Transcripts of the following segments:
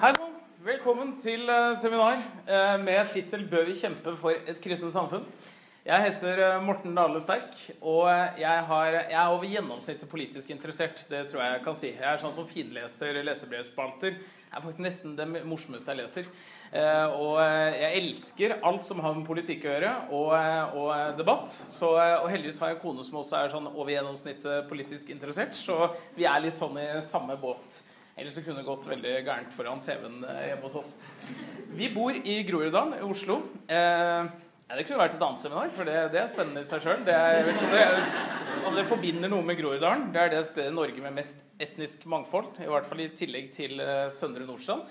Hei sann. Velkommen til eh, seminar eh, med tittel 'Bør vi kjempe for et kristent samfunn'? Jeg heter eh, Morten Dale Sterk, og jeg, har, jeg er over gjennomsnittet politisk interessert. Det tror jeg jeg kan si. Jeg er sånn som finleser lesebrevspalter. Det er faktisk nesten det morsomste jeg leser. Og jeg elsker alt som har med politikk å gjøre, og, og debatt. Så, og heldigvis har jeg en kone som også er sånn over gjennomsnittet politisk interessert, så vi er litt sånn i samme båt. Ellers så kunne det gått veldig gærent foran TV-en eh, hjemme hos oss. Vi bor i Groruddalen i Oslo. Eh, det kunne vært et annet seminar, for det, det er spennende i seg sjøl. Om det forbinder noe med Groruddalen. Det er det stedet i Norge med mest etnisk mangfold. I hvert fall i tillegg til uh, Søndre Nordstrand.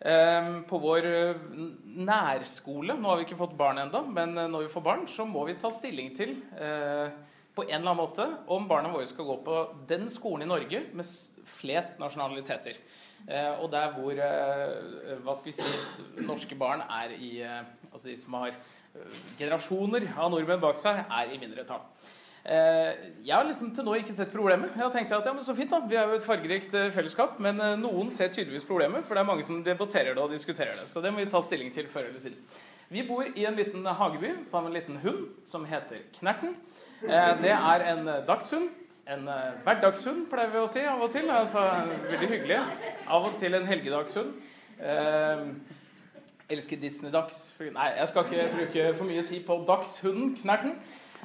Eh, på vår nærskole Nå har vi ikke fått barn ennå, men når vi får barn, så må vi ta stilling til eh, på en eller annen måte om barna våre skal gå på den skolen i Norge med flest nasjonaliteter. Eh, og der hvor eh, hva skal vi si, norske barn er i eh, Altså de som har generasjoner av nordmenn bak seg, er i mindretall. Jeg har liksom til nå ikke sett problemet. Jeg har tenkt at ja, men så fint da, Vi er jo et fargerikt fellesskap. Men noen ser tydeligvis problemet, for det er mange som debatterer det og diskuterer det. Så det må vi ta stilling til før eller siden. Vi bor i en liten hageby sammen med en liten hund som heter Knerten. Det er en dagshund en uh, hverdagshund, pleier vi å si av og til. Altså, veldig hyggelig. Av og til en helgedagshund. Uh, elsker Disney-dags. Nei, jeg skal ikke bruke for mye tid på dagshunden, Knerten.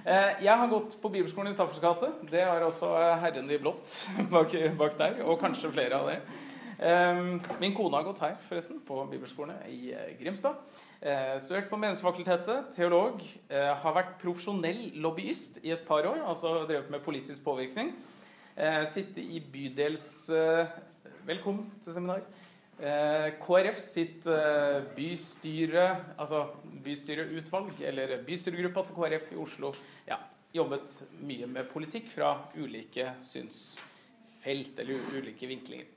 Jeg har gått på bibelskolen i Staffers. Det har også herren i blått bak, bak der. Og kanskje flere av dere. Ehm, min kone har gått her, forresten, på bibelskolen i eh, Grimstad. Eh, studert på Menneskefakultetet, teolog. Eh, har vært profesjonell lobbyist i et par år, altså drevet med politisk påvirkning. Sitte i bydels Velkommen til seminar. KrF sitt bystyre, altså bystyreutvalg, eller bystyregruppa til KrF i Oslo, ja, jobbet mye med politikk fra ulike synsfelt eller ulike vinklinger.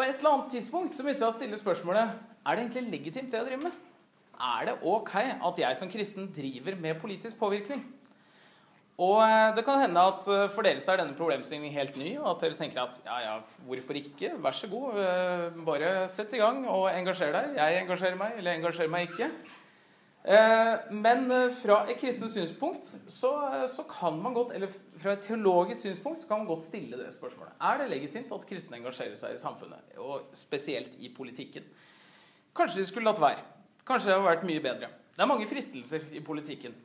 På et eller annet tidspunkt så begynte jeg å stille spørsmålet er det egentlig legitimt det jeg driver med. Er det ok at jeg som kristen driver med politisk påvirkning? Og eh, det kan hende at eh, for dere så er denne problemstillingen helt ny, og at dere tenker at ja, ja, hvorfor ikke? Vær så god, eh, bare sett i gang og engasjer deg. Jeg engasjerer meg, eller engasjerer meg ikke. Eh, men eh, fra et kristent synspunkt så, eh, så, kan man godt, eller fra et teologisk synspunkt så kan man godt stille det spørsmålet. Er det legitimt at kristne engasjerer seg i samfunnet, og spesielt i politikken? Kanskje de skulle latt være. Kanskje det hadde vært mye bedre. Det er mange fristelser i politikken.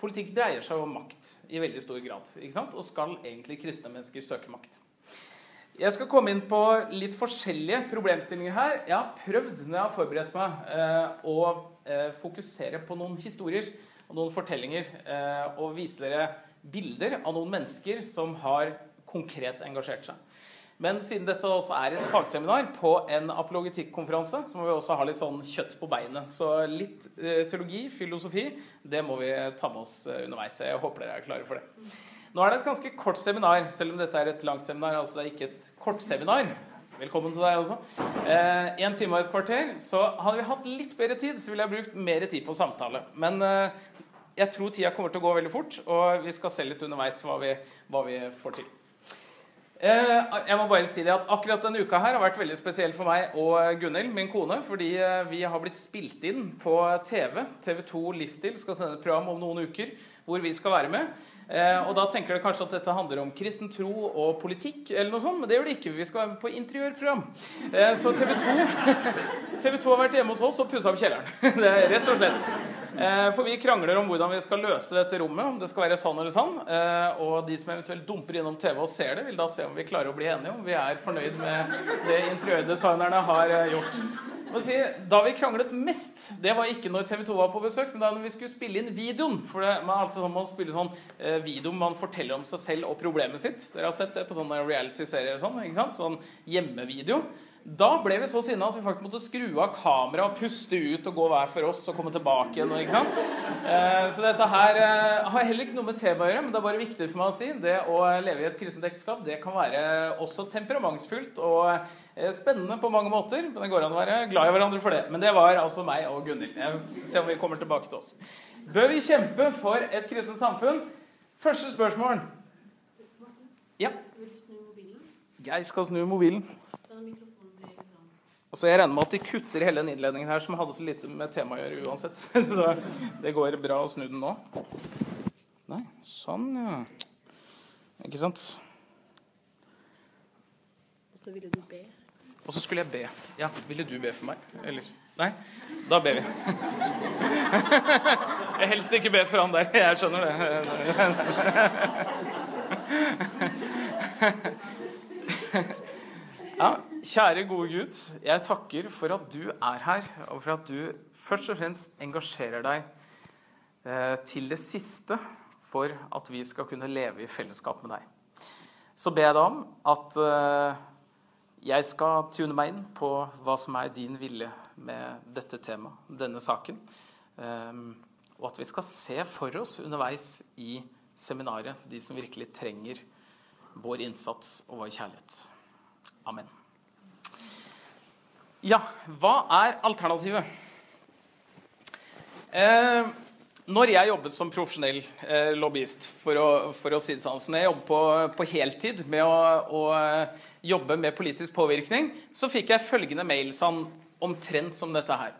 Politikk dreier seg om makt i veldig stor grad. Og skal egentlig kristne mennesker søke makt. Jeg skal komme inn på litt forskjellige problemstillinger her. Jeg har prøvd når jeg har forberedt meg, å eh, fokusere på noen historier og noen fortellinger eh, og vise dere bilder av noen mennesker som har konkret engasjert seg. Men siden dette også er et fagseminar på en apologetikkonferanse, så må vi også ha litt sånn kjøtt på beinet. Så litt eh, teologi, filosofi, det må vi ta med oss eh, underveis. Jeg håper dere er klare for det. Nå er det et ganske kort seminar, selv om dette er et langt seminar. altså det er ikke et kort seminar, Velkommen til deg også. Eh, en time og et kvarter. Så hadde vi hatt litt bedre tid, så ville jeg brukt mer tid på samtale. Men eh, jeg tror tida kommer til å gå veldig fort, og vi skal se litt underveis hva vi, hva vi får til. Eh, jeg må bare si det at Akkurat denne uka her har vært veldig spesiell for meg og Gunhild, min kone. Fordi eh, vi har blitt spilt inn på TV. TV2 Livsstil skal sende et program om noen uker hvor vi skal være med. Eh, og da tenker dere kanskje at dette handler om kristen tro og politikk, eller noe sånt, men det gjør det ikke. Vi skal være på interiørprogram. Eh, så TV 2, TV 2 har vært hjemme hos oss og pussa opp kjelleren. Det er rett og slett. Eh, for vi krangler om hvordan vi skal løse dette rommet, om det skal være sann eller sann. Eh, og de som eventuelt dumper innom TV og ser det, vil da se om vi klarer å bli enige om vi er fornøyd med det interiørdesignerne har eh, gjort. Si, da vi kranglet mest, det var ikke når TV 2 var på besøk, men da vi skulle spille inn videoen. For det, man, sånn man spiller sånn eh, video man forteller om seg selv og problemet sitt. Dere har sett det på sånne reality-serier sånn, ikke sant? Sånn hjemmevideo. Da ble vi så sinna at vi faktisk måtte skru av kameraet og puste ut og gå hver for oss og komme tilbake igjen. ikke sant? Eh, så dette her eh, har heller ikke noe med tema å gjøre, men det er bare viktig for meg å si. Det å leve i et kristent ekteskap det kan være også temperamentsfullt og eh, spennende på mange måter. Men det går an å være glad i hverandre for det. Men det var altså meg og Gunhild. Se om vi kommer tilbake til oss. Bør vi kjempe for et kristent samfunn? Første spørsmål. Ja. Jeg skal snu mobilen. Altså Jeg regner med at de kutter hele den innledningen her, som hadde så lite med temaet å gjøre uansett. Så det går bra å snu den nå. Nei, sånn, ja. Ikke sant? Og så ville du be. Og så skulle jeg be. Ja, ville du be for meg? Eller? Nei? Da ber vi. Jeg helst ikke be for han der. Jeg skjønner det. Ja, kjære gode Gud, jeg takker for at du er her, og for at du først og fremst engasjerer deg eh, til det siste for at vi skal kunne leve i fellesskap med deg. Så ber jeg deg om at eh, jeg skal tune meg inn på hva som er din vilje med dette temaet, denne saken. Eh, og at vi skal se for oss underveis i seminaret de som virkelig trenger vår innsats og vår kjærlighet. Amen. Ja, hva er alternativet? Eh, når jeg jobbet som profesjonell eh, lobbyist, for å, for å, si det sånn, så når jeg jobbet på, på heltid med å, å, eh, jobbe med politisk påvirkning, så fikk jeg følgende mail sånn, omtrent som dette her.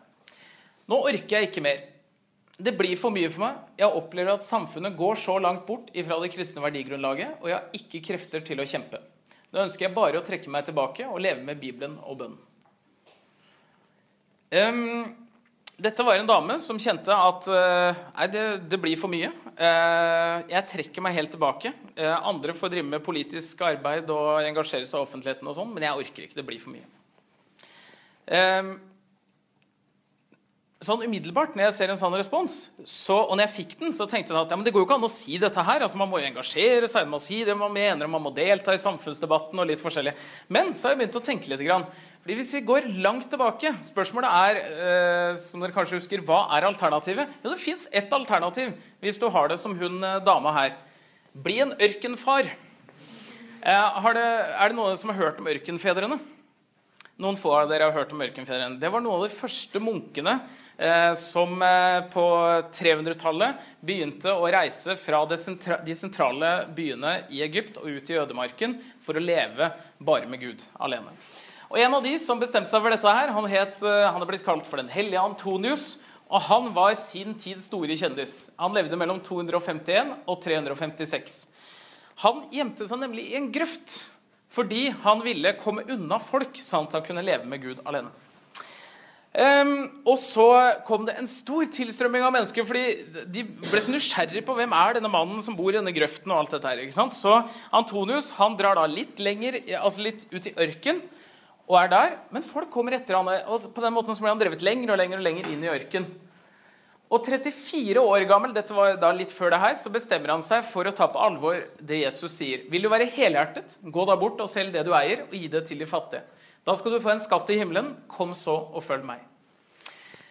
Nå orker jeg ikke mer. Det blir for mye for meg. Jeg opplever at samfunnet går så langt bort ifra det kristne verdigrunnlaget, og jeg har ikke krefter til å kjempe. Nå ønsker jeg bare å trekke meg tilbake og leve med Bibelen og bønnen. Um, dette var en dame som kjente at uh, nei, det, det, blir for mye. Uh, jeg trekker meg helt tilbake. Uh, andre får drive med politisk arbeid og engasjere seg i offentligheten, og sånn, men jeg orker ikke. Det blir for mye. Um, sånn umiddelbart, når jeg ser en sånn respons, så, og når jeg fikk den, så tenkte jeg at ja, men det går jo ikke an å si dette her. altså Man må jo engasjere seg, man må si det man mener, man må delta i samfunnsdebatten og litt forskjellig. Men så har jeg begynt å tenke litt. Grann. Fordi Hvis vi går langt tilbake Spørsmålet er, eh, som dere kanskje husker, hva er alternativet? Jo, det fins ett alternativ hvis du har det som hun eh, dama her. Bli en ørkenfar. Eh, det, er det noen som har hørt om ørkenfedrene? Noen få av dere har hørt om ørkenfedrene. Det var noen av de første munkene eh, som eh, på 300-tallet begynte å reise fra sentra de sentrale byene i Egypt og ut i ødemarken for å leve bare med Gud alene. Og En av de som bestemte seg for dette, her, han, het, eh, han er blitt kalt for den hellige Antonius. Og han var sin tids store kjendis. Han levde mellom 251 og 356. Han gjemte seg nemlig i en grøft fordi han ville komme unna folk, sånn at han kunne leve med Gud alene. Um, og så kom det en stor tilstrømming av mennesker, fordi de ble så nysgjerrige på hvem er denne mannen som bor i denne grøften. og alt dette her, ikke sant? Så Antonius han drar da litt lenger, altså litt ut i ørken og er der. Men folk kommer etter han, og på den måten så blir han drevet lenger og lenger og lenger inn i ørken. Og 34 år gammel, dette var da litt før det her, så bestemmer han seg for å ta på alvor det Jesus sier. Vil du være helhjertet, gå da bort og selg det du eier, og gi det til de fattige. Da skal du få en skatt i himmelen. Kom så og følg meg.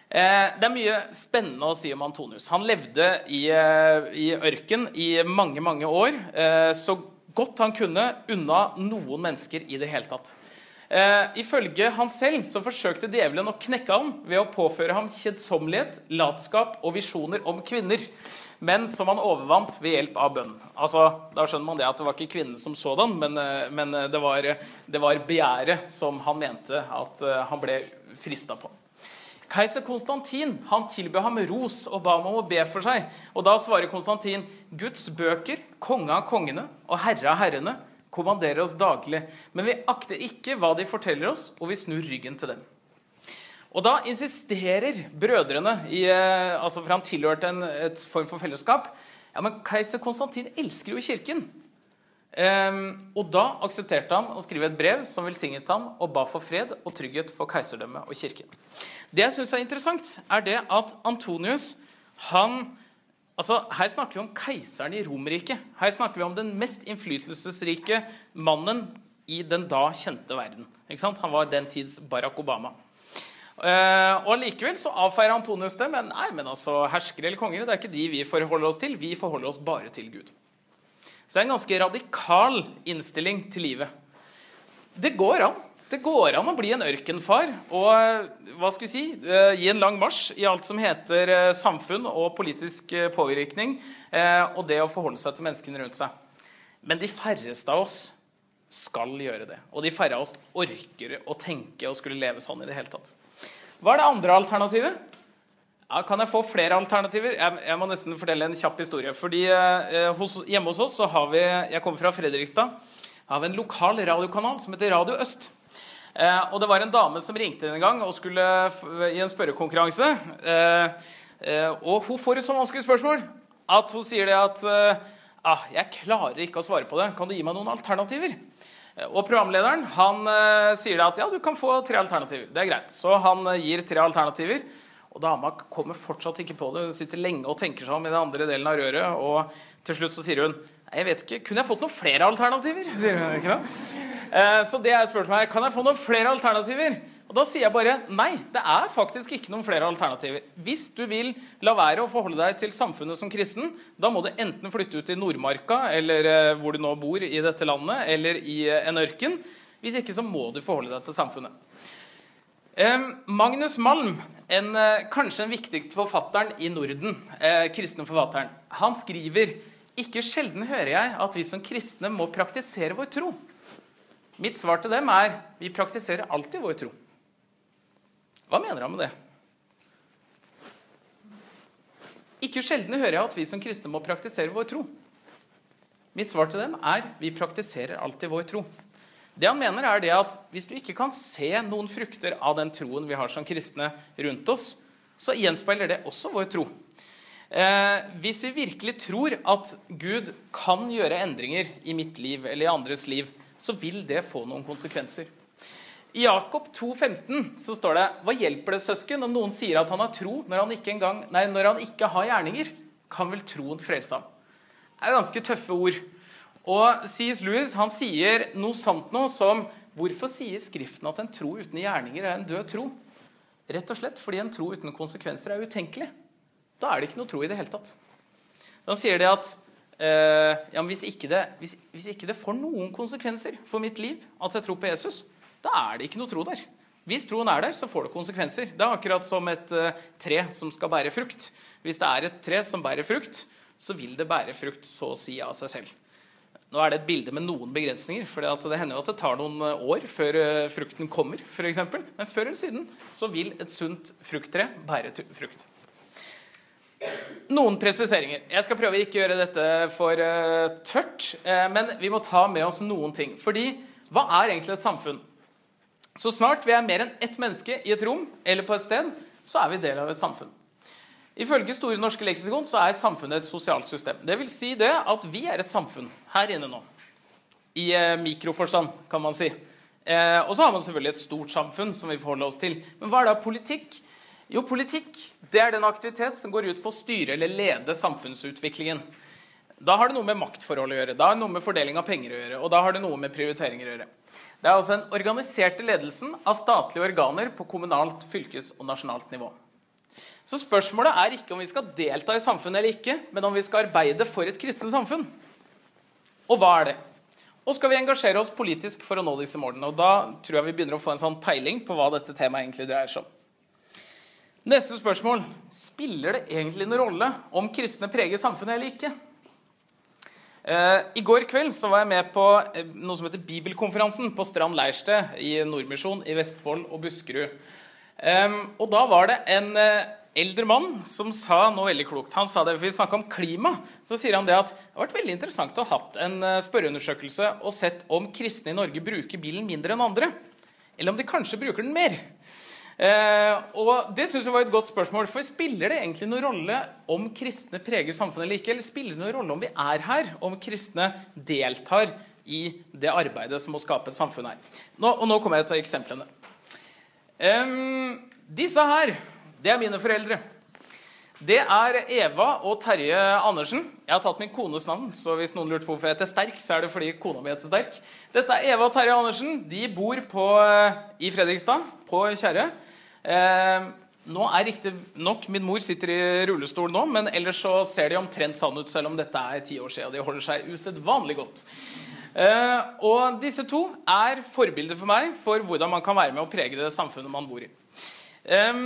Eh, det er mye spennende å si om Antonius. Han levde i, eh, i ørken i mange, mange år. Eh, så godt han kunne unna noen mennesker i det hele tatt. Eh, ifølge han selv så forsøkte djevelen å knekke ham ved å påføre ham kjedsommelighet, latskap og visjoner om kvinner, men som han overvant ved hjelp av bønn. Altså, Da skjønner man det at det var ikke kvinnen som sådan, men, eh, men eh, det, var, var begjæret som han mente at eh, han ble frista på. Keiser Konstantin han tilbød ham ros og ba ham om å be for seg. Og Da svarer Konstantin.: Guds bøker, konge av kongene og herre av herrene, kommanderer oss daglig. Men vi akter ikke hva de forteller oss, og vi snur ryggen til dem. Og da insisterer brødrene, i, eh, altså for han tilhørte en et form for fellesskap ja, men Keiser Konstantin elsker jo kirken. Um, og da aksepterte han å skrive et brev som velsignet ham og ba for fred og trygghet for keiserdømmet og kirken. Det jeg syns er interessant, er det at Antonius han Altså, Her snakker vi om keiseren i Romerriket. Her snakker vi om den mest innflytelsesrike mannen i den da kjente verden. Han var den tids Barack Obama. Uh, og Likevel så avfeier Antonius det. Men nei, men altså, herskere eller konger det er ikke de vi forholder oss til. Vi forholder oss bare til Gud. Så det er en ganske radikal innstilling til livet. Det går an. Det går an å bli en ørkenfar og hva skal vi si, eh, gi en lang marsj i alt som heter eh, samfunn og politisk eh, påvirkning, og det å forholde seg til menneskene rundt seg. Men de færreste av oss skal gjøre det. Og de færre av oss orker å tenke og skulle leve sånn i det hele tatt. Hva er det andre alternativet? Ja, kan jeg få flere alternativer? Jeg, jeg, må nesten fortelle en kjapp historie. Fordi eh, hos, Hjemme hos oss så har vi Jeg kommer fra Fredrikstad. har vi en lokal radiokanal som heter Radio Øst. Eh, og det var en dame som ringte en gang og skulle i en spørrekonkurranse. Eh, eh, og hun får et så vanskelig spørsmål at hun sier det at ah, 'Jeg klarer ikke å svare på det. Kan du gi meg noen alternativer?' Og programlederen han sier det at ja, du kan få tre alternativer. Det er greit. Så han gir tre alternativer. Og dama kommer fortsatt ikke på det. Hun sitter lenge og tenker seg om i den andre delen av røret. Og til slutt så sier hun jeg vet ikke, Kunne jeg fått noen flere alternativer? sier hun ikke da. Uh, så det er spørsmålet kan jeg få noen flere alternativer. Og da sier jeg bare nei. Det er faktisk ikke noen flere alternativer. Hvis du vil la være å forholde deg til samfunnet som kristen, da må du enten flytte ut til Nordmarka, eller hvor du nå bor i dette landet, eller i en ørken. Hvis ikke så må du forholde deg til samfunnet. Magnus Malm, en, eh, kanskje den viktigste forfatteren i Norden, eh, kristne forfatteren, han skriver ikke sjelden hører jeg at vi som kristne må praktisere vår tro. Mitt svar til dem er vi praktiserer alltid vår tro. Hva mener han med det? Ikke sjelden hører jeg at vi som kristne må praktisere vår tro. Mitt svar til dem er vi praktiserer alltid vår tro. Det han mener er det at Hvis du ikke kan se noen frukter av den troen vi har som kristne rundt oss, så gjenspeiler det også vår tro. Eh, hvis vi virkelig tror at Gud kan gjøre endringer i mitt liv eller i andres liv, så vil det få noen konsekvenser. I Jakob 2,15 så står det Hva hjelper det, søsken, om noen sier at han har tro når han ikke, engang, nei, når han ikke har gjerninger? Kan vel troen frelse ham? Det er ganske tøffe ord. Og C.S. Lewis han sier noe sant noe som Hvorfor sier Skriften at en tro uten gjerninger er en død tro? Rett og slett fordi en tro uten konsekvenser er utenkelig. Da er det ikke noe tro i det hele tatt. Da sier de at eh, ja, hvis, ikke det, hvis, hvis, ikke det, får noen konsekvenser for mitt liv at jeg tror på Jesus, da er det ikke noe tro der. Hvis troen er der, så får det konsekvenser. Det er akkurat som et eh, tre som skal bære frukt. Hvis det er et tre som bærer frukt, så vil det bære frukt så å si av seg selv. Nå er det et bilde med noen begrensninger, for det hender jo at det tar noen eh, år før eh, frukten kommer. For. Men før eller siden så vil et sunt frukttre bære frukt. Noen presiseringer. Jeg skal prøve å ikke gjøre dette for uh, tørt, uh, men vi må ta med oss noen ting. Fordi hva er egentlig et samfunn? Så snart vi er mer enn ett menneske i et rom eller på et sted, så er vi del av et samfunn. Ifølge Store norske leksikon så er samfunnet et sosialt system. Det vil si det at vi er et samfunn her inne nå. I uh, mikroforstand, kan man si. Og så har man selvfølgelig et stort samfunn som vi forholder oss til. Men hva er da politikk? Jo, politikk det er den aktivitet som går ut på å styre eller lede samfunnsutviklingen. Da har det noe med maktforhold å gjøre, da har det noe med fordeling av penger å gjøre, og da har det noe med prioriteringer å gjøre. Det er altså den organiserte ledelsen av statlige organer på kommunalt, fylkes- og nasjonalt nivå. Så spørsmålet er ikke om vi skal delta i samfunnet eller ikke, men om vi skal arbeide for et kristent samfunn. Og hva er det? Og skal vi engasjere oss politisk for å nå disse målene? Og da tror jeg vi begynner å få en sånn peiling på hva dette temaet egentlig dreier seg om. Neste spørsmål spiller det egentlig noen rolle om kristne preger samfunnet eller ikke? Eh, I går kveld så var jeg med på eh, noe som heter Bibelkonferansen på Strand leirsted i Nordmisjon i Vestfold og Buskerud. og da var det en eh, eldre mann som sa noe veldig klokt. Han sa det, Vi snakka om klima. Så sier han det at det har vært veldig interessant å ha hatt en spørreundersøkelse og sett om kristne i Norge bruker bilen mindre enn andre. Eller om de kanskje bruker den mer. Eh, og Det synes jeg var et godt spørsmål. For spiller det egentlig noen rolle om kristne preger samfunnet eller ikke? Eller spiller det noen rolle om vi er her, om kristne deltar i det arbeidet som å skape et samfunn her? Nå, og nå kommer jeg til eksemplene. Um, disse her det er mine foreldre. Det er Eva og Terje Andersen. Jeg har tatt min kones navn, så hvis noen lurte på hvorfor jeg heter Sterk, så er det fordi kona mi heter Sterk. Dette er Eva og Terje Andersen. De bor på, eh, i Fredrikstad, på Kjerre. Eh, nå er riktig nok Min mor sitter i rullestol nå, men ellers så ser de omtrent sann ut, selv om dette er ti år siden. De holder seg usedvanlig godt. Eh, og disse to er forbilder for meg for hvordan man kan være med å prege det samfunnet man bor i. Eh,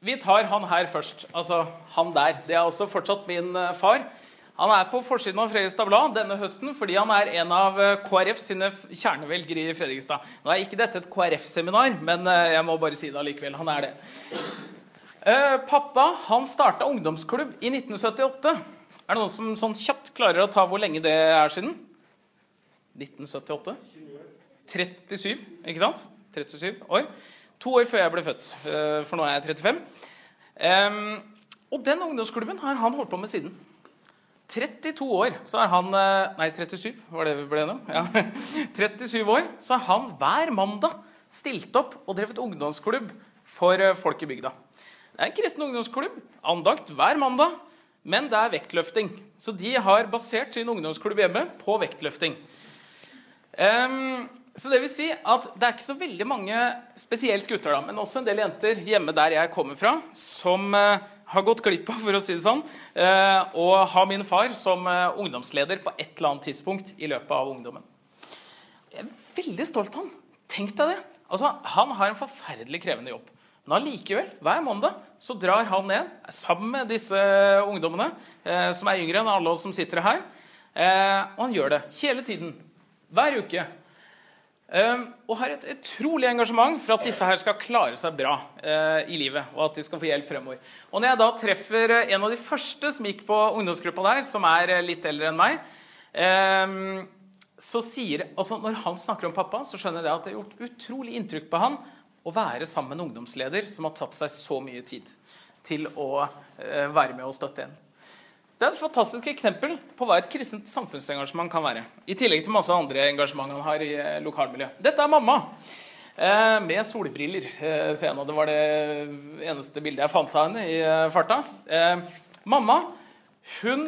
vi tar han her først. Altså han der. Det er også fortsatt min eh, far. Han er på forsiden av Fredrikstad Blad denne høsten fordi han er en av eh, KrF sine kjernevelgere i Fredrikstad. Nå er ikke dette et KrF-seminar, men eh, jeg må bare si det allikevel. Han er det. Eh, pappa han starta ungdomsklubb i 1978. Er det noen som sånn kjapt klarer å ta hvor lenge det er siden? 1978? 37, ikke sant? 37 år. To år før jeg ble født, for nå er jeg 35. Um, og den ungdomsklubben har han holdt på med siden. 32 år så er han eh, Nei, 37 var det vi ble enige om. Ja. 37 år så har han hver mandag stilt opp og drevet ungdomsklubb for eh, folk i bygda. Det er en kristen ungdomsklubb. Andakt hver mandag. Men det er vektløfting. Så de har basert sin ungdomsklubb hjemme på vektløfting. Um, så det vil si at det er ikke så veldig mange, spesielt gutter, da, men også en del jenter hjemme der jeg kommer fra, som uh, har gått glipp av, for å si det sånn, Og å ha min far som uh, ungdomsleder på et eller annet tidspunkt i løpet av ungdommen. Jeg er veldig stolt av han. Tenk deg det. Altså, Han har en forferdelig krevende jobb. Men allikevel, hver mandag så drar han ned sammen med disse ungdommene, som er yngre enn alle oss som sitter her. og han gjør det hele tiden. Hver uke. Um, og har et utrolig engasjement for at disse her skal klare seg bra uh, i livet. Og at de skal få hjelp fremover. Og når jeg da treffer uh, en av de første som gikk på ungdomsgruppa der, som er uh, litt eldre enn meg um, så sier, altså Når han snakker om pappa, så skjønner jeg at det har gjort utrolig inntrykk på han å være sammen med en ungdomsleder som har tatt seg så mye tid til å være med og støtte en. Det er et fantastisk eksempel på hva et kristent samfunnsengasjement kan være. I tillegg til masse andre engasjement han har i eh, lokalmiljøet. Dette er mamma. Eh, med solbriller. Eh, ser jeg nå. Det var det eneste bildet jeg fant av henne i farta. Mamma hun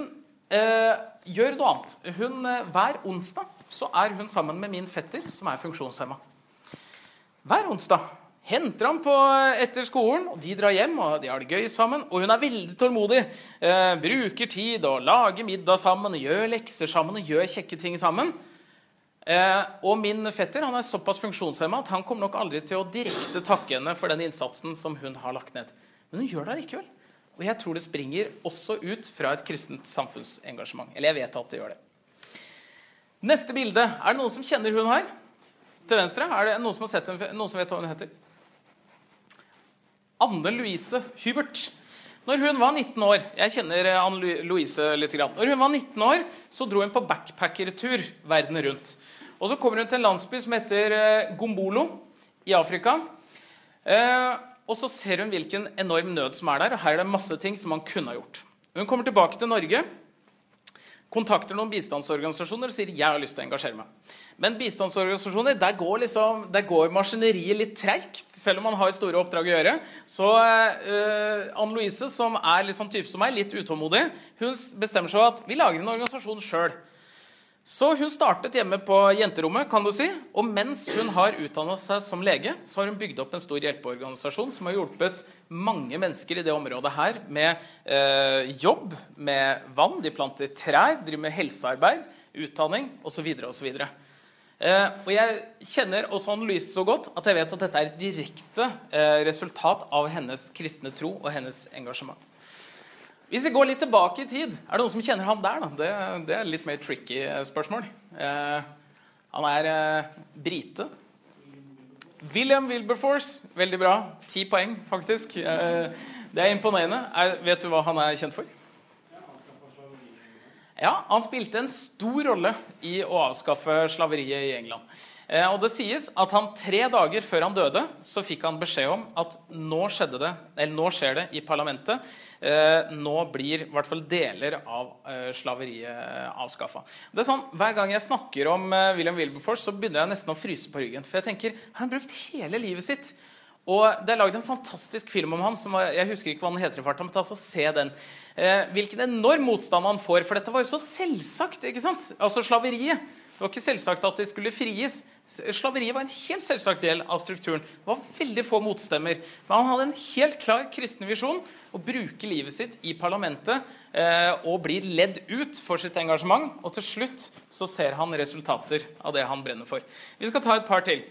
gjør noe annet. Hun, hver onsdag så er hun sammen med min fetter, som er funksjonshemma. Hver onsdag henter ham på etter skolen, og de drar hjem og de har det gøy sammen. Og hun er veldig tålmodig. Eh, bruker tid og lager middag sammen, gjør lekser sammen og gjør kjekke ting sammen. Eh, og min fetter han er såpass funksjonshemma at han kommer nok aldri til å direkte takke henne for den innsatsen som hun har lagt ned. Men hun gjør det likevel. Og jeg tror det springer også ut fra et kristent samfunnsengasjement. Eller jeg vet at det gjør det. Neste bilde. Er det noen som kjenner hun her? Til venstre? Er det noen som, sett noen som vet hva hun heter? Anne Louise Hubert. Når hun var 19 år Jeg kjenner eh, Anne Louise litt. Når hun var 19 år, så dro hun på backpackertur verden rundt. Og Så kommer hun til en landsby som heter eh, Gombolo i Afrika. Eh, og så ser hun hvilken enorm nød som er der. Og her er det masse ting som man kunne ha gjort. Hun kommer tilbake til Norge kontakter noen bistandsorganisasjoner og sier jeg har lyst til å engasjere meg. Men bistandsorganisasjoner, der går, liksom, der går maskineriet litt treigt, selv om man har store oppdrag å gjøre. Så uh, Anne Louise, som er liksom type som meg, litt utålmodig, hun bestemmer seg for at vi lager en organisasjon sjøl. Så hun startet hjemme på jenterommet, kan du si. Og mens hun har utdannet seg som lege, så har hun bygd opp en stor hjelpeorganisasjon som har hjulpet mange mennesker i det området her med eh, jobb, med vann. De planter trær, driver med helsearbeid, utdanning osv. osv. Eh, og jeg kjenner også Anne Louise så godt at jeg vet at dette er et direkte eh, resultat av hennes kristne tro og hennes engasjement. Hvis vi går litt tilbake i tid, er det noen som kjenner han der? Det, det er litt mer tricky eh, spørsmål. Eh, han er eh, brite. William Wilberforce, veldig bra. Ti poeng, faktisk. Eh, det er imponerende. Er, vet du hva han er kjent for? Ja, Han spilte en stor rolle i å avskaffe slaveriet i England. Eh, og det sies at han tre dager før han døde, så fikk han beskjed om at nå, det, nå skjer det i parlamentet. Eh, nå blir i hvert fall deler av eh, slaveriet avskaffa. Sånn, Hver gang jeg snakker om William Wilberforce, så begynner jeg nesten å fryse på ryggen. For jeg tenker, har han brukt hele livet sitt og Det er lagd en fantastisk film om han. som Jeg husker ikke hva den heter i farta, men ta så se den. Eh, hvilken enorm motstand han får, for dette var jo så selvsagt. ikke sant? Altså slaveriet. Det var ikke selvsagt at de skulle fries. Slaveriet var en helt selvsagt del av strukturen. Det var veldig få motstemmer. Men han hadde en helt klar kristen visjon å bruke livet sitt i parlamentet eh, og blir ledd ut for sitt engasjement. Og til slutt så ser han resultater av det han brenner for. Vi skal ta et par til.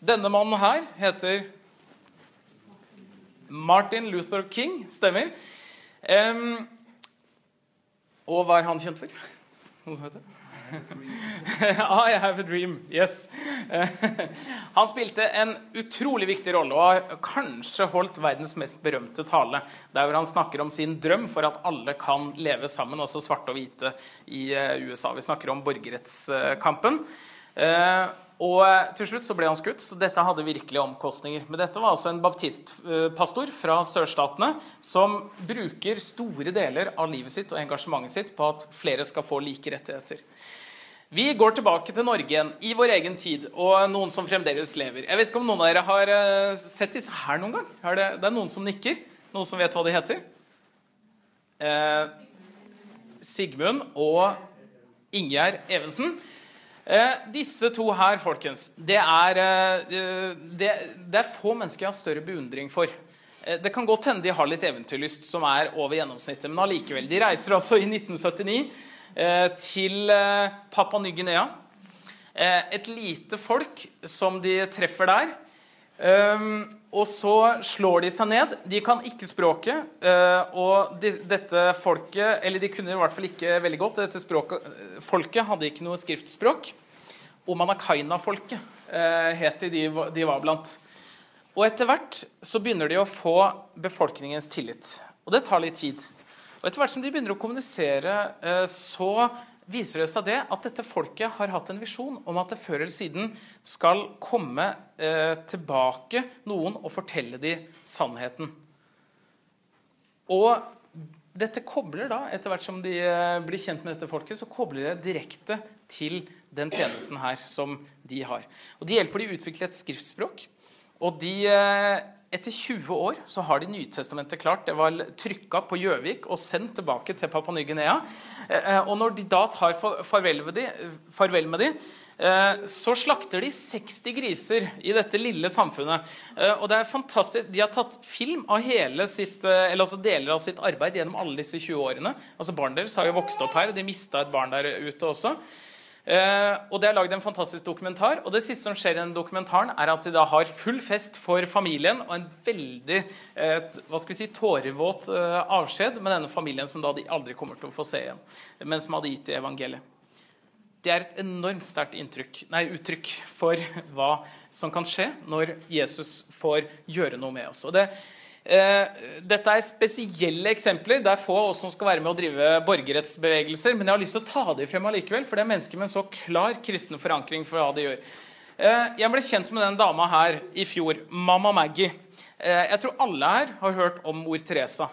Denne mannen her heter Martin Luther King. Stemmer. Um, Og hva er han kjent for? Noen som vet det? I have a dream. Yes. Han spilte en utrolig viktig rolle og har kanskje holdt verdens mest berømte tale, der hvor han snakker om sin drøm for at alle kan leve sammen, altså svarte og hvite, i eh, USA. Vi snakker om borgerrettskampen. Og eh, til slutt så ble han skutt, så dette hadde virkelige omkostninger. Men dette var altså en baptistpastor fra sørstatene som bruker store deler av livet sitt og engasjementet sitt på at flere skal få like rettigheter. Vi går tilbake til Norge igjen, i vår egen tid, og noen som fremdeles lever. Jeg vet ikke om noen av dere har eh, sett disse her noen gang? Det, det, er noen som nikker. Noen som vet hva de heter? Eh, Sigmund og Ingjerd Evensen. Eh, disse to her, folkens, det er, eh, det, det er, få mennesker jeg har større beundring for. Eh, det kan godt hende de har litt eventyrlyst som er over gjennomsnittet, men allikevel. De reiser altså i 1979 til Papua Ny-Guinea. Et lite folk som de treffer der. Og så slår de seg ned. De kan ikke språket. Og de, dette folket Eller de kunne i hvert fall ikke veldig godt. Dette språket, folket hadde ikke noe skriftspråk. Omanakaina-folket uh, het de de var blant. Og etter hvert så begynner de å få befolkningens tillit. Og det tar litt tid. Og etter hvert som de begynner å kommunisere, uh, så viser det seg det at dette folket har hatt en visjon om at det før eller siden skal komme eh, tilbake noen og fortelle dem sannheten. Og dette kobler da, etter hvert som de eh, blir kjent med dette folket, så kobler det direkte til den tjenesten her som de har. Og De hjelper de å utvikle et skriftspråk. Og de, eh, etter 20 år så har de Nytestamentet klart. Det var trykka på Gjøvik og sendt tilbake til Papua Ny-Guinea. Eh, og når de da tar farvel med de, Eh, så slakter de 60 griser i dette lille samfunnet. Eh, og det er fantastisk. De har tatt film av hele sitt, eh, eller altså deler av sitt arbeid gjennom alle disse 20 årene. Altså Barnet deres har jo vokst opp her, og de mista et barn der ute også. Og Det er lagd en fantastisk dokumentar. og Det siste som skjer i den dokumentaren, er at de da har full fest for familien og en veldig et, hva skal vi si, tårevåt avskjed med denne familien som da de aldri kommer til å få se igjen, men som hadde gitt i evangeliet det er et enormt sterkt uttrykk for hva som kan skje når Jesus får gjøre noe med oss. Og det, eh, dette er spesielle eksempler. Det er få av oss som skal være med å drive borgerrettsbevegelser, men jeg har lyst til å ta dem frem allikevel, for det er mennesker med en så klar kristen forankring for hva de gjør. Eh, jeg ble kjent med den dama her i fjor, Mamma Maggie. Eh, jeg tror alle her har hørt om mor Teresa.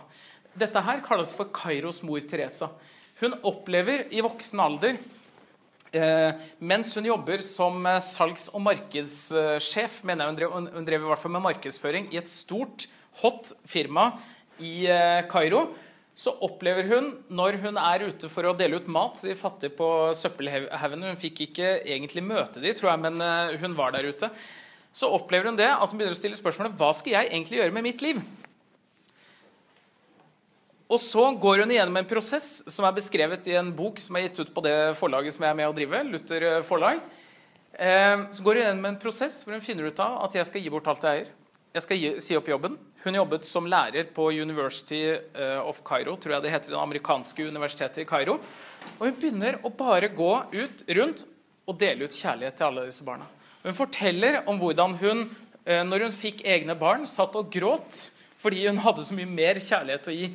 Dette her kalles for Kairos mor Teresa. Hun opplever i voksen alder Eh, mens hun jobber som eh, salgs- og markedssjef, mener jeg hun drev, hun drev i hvert fall med markedsføring i et stort, hot firma i eh, Kairo, så opplever hun, når hun er ute for å dele ut mat til de fattige på søppelhaugene Hun fikk ikke egentlig møte de, tror jeg, men hun var der ute. Så opplever hun det at hun begynner å stille spørsmålet hva skal jeg egentlig gjøre med mitt liv? Og så går hun igjennom en prosess som er beskrevet i en bok som er gitt ut på det forlaget som jeg er med å drive, Luther forlag. Eh, så går hun igjennom en prosess hvor hun finner ut av at jeg skal gi bort alt jeg eier. Jeg skal gi, si opp jobben. Hun jobbet som lærer på University eh, of Cairo, tror jeg det heter, det amerikanske universitetet i Cairo. Og hun begynner å bare gå ut rundt og dele ut kjærlighet til alle disse barna. Hun forteller om hvordan hun, eh, når hun fikk egne barn, satt og gråt fordi hun hadde så mye mer kjærlighet å gi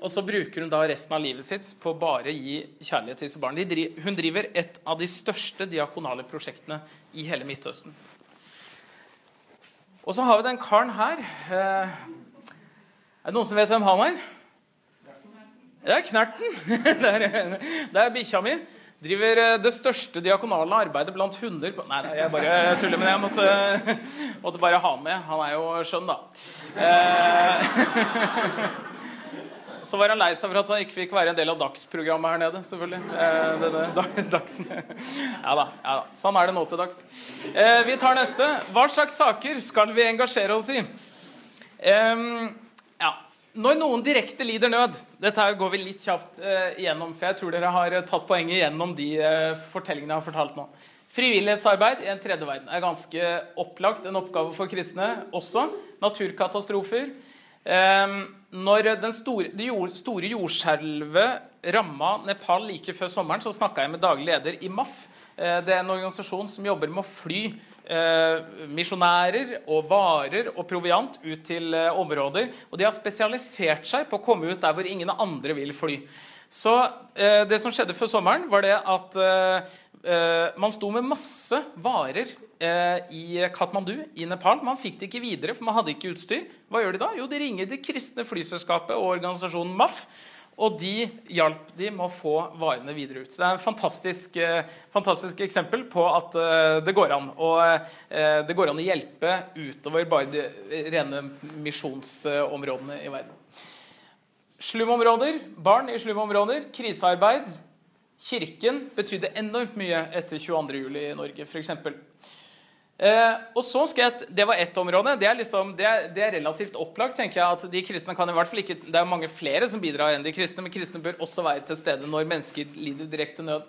og så bruker hun da resten av livet sitt på å bare gi kjærlighet til disse barna. Hun driver et av de største diakonale prosjektene i hele Midtøsten. Og så har vi den karen her. Eh, er det noen som vet hvem han er? Det er Knerten. Det er, bikkja mi. Driver eh, det største diakonale arbeidet blant hunder på Nei, jeg bare tuller, men jeg måtte, måtte bare ha med. Han er jo skjønn, da. Eh, Så var han lei seg for at han ikke fikk være en del av dagsprogrammet her nede. selvfølgelig. Eh, det, det, dags. Ja, da, ja da. Sånn er det nå til dags. Eh, vi tar neste. Hva slags saker skal vi engasjere oss i? Eh, ja. Når noen direkte lider nød Dette her går vi litt kjapt eh, igjennom, for jeg tror dere har tatt poenget gjennom de eh, fortellingene jeg har fortalt nå. Frivillighetsarbeid i en tredje verden er ganske opplagt en oppgave for kristne også. Naturkatastrofer. Ehm, når store, det store jordskjelvet ramma Nepal like før sommeren, så snakka jeg med daglig leder i MAF. Eh, det er en organisasjon som jobber med å fly eh, misjonærer og varer og proviant ut til eh, områder. Og de har spesialisert seg på å komme ut der hvor ingen andre vil fly. Så eh, det som skjedde før sommeren, var det at eh, eh, man sto med masse varer i Katmandu i Nepal. Man fikk det ikke videre, for man hadde ikke utstyr. Hva gjør de da? Jo, de ringer det kristne flyselskapet og organisasjonen MAF og de hjalp de med å få varene videre ut. Så det er et fantastisk, eh, fantastisk eksempel på at eh, det går an. Og eh, det går an å hjelpe utover bare de rene misjonsområdene i verden. Slumområder, barn i slumområder, krisearbeid. Kirken betydde enormt mye etter 22.07. i Norge, f.eks. Eh, og så skal jeg, Det var ett område. Det er, liksom, det, er, det er, relativt opplagt. tenker jeg, at de kristne kan i hvert fall ikke, Det er mange flere som bidrar enn de kristne, men kristne bør også være til stede når mennesker lider direkte nød.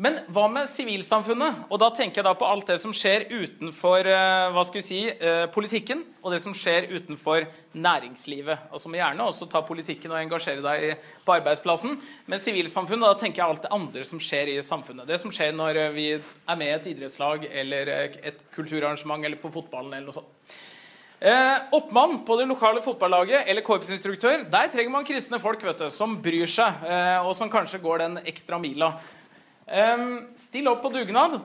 Men hva med sivilsamfunnet? Og da tenker jeg da på alt det som skjer utenfor eh, hva skal vi si, eh, politikken, og det som skjer utenfor næringslivet. Og så må gjerne også ta politikken og engasjere deg på arbeidsplassen. Men sivilsamfunnet, da tenker jeg alt det andre som skjer i samfunnet. Det som skjer når eh, vi er med i et idrettslag eller et kulturarrangement eller på fotballen eller noe sånt. Eh, oppmann på det lokale fotballaget eller korpsinstruktør, der trenger man kristne folk vet du, som bryr seg, eh, og som kanskje går den ekstra mila. Still opp på dugnad.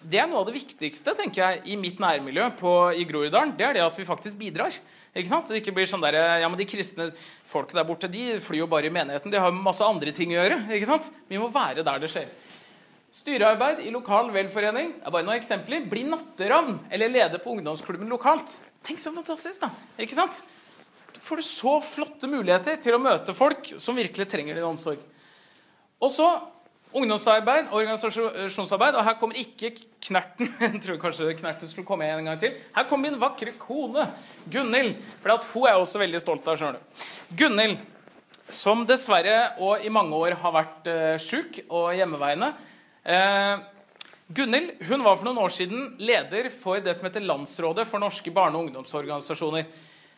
Det er noe av det viktigste tenker jeg, i mitt nærmiljø på, i Groruddalen. Det er det at vi faktisk bidrar. Ikke sant? Det ikke blir sånn der, ja, men De kristne folka der borte de flyr jo bare i menigheten. De har masse andre ting å gjøre. ikke sant? Vi må være der det skjer. Styrearbeid i lokal velforening er bare noen eksempler. Bli natteravn eller leder på ungdomsklubben lokalt. Tenk så fantastisk, da. Ikke sant? Da får du så flotte muligheter til å møte folk som virkelig trenger din omsorg. Og så Ungdomsarbeid, organisasjonsarbeid, og her kommer ikke Knerten. Jeg tror kanskje Knerten skulle komme en gang til. Her kommer min vakre kone, Gunhild. For hun er jeg også veldig stolt av. skjønner du. Gunhild, som dessverre og i mange år har vært uh, sjuk og hjemmeveiende. Uh, Gunhild hun var for noen år siden leder for det som heter Landsrådet for norske barne- og ungdomsorganisasjoner.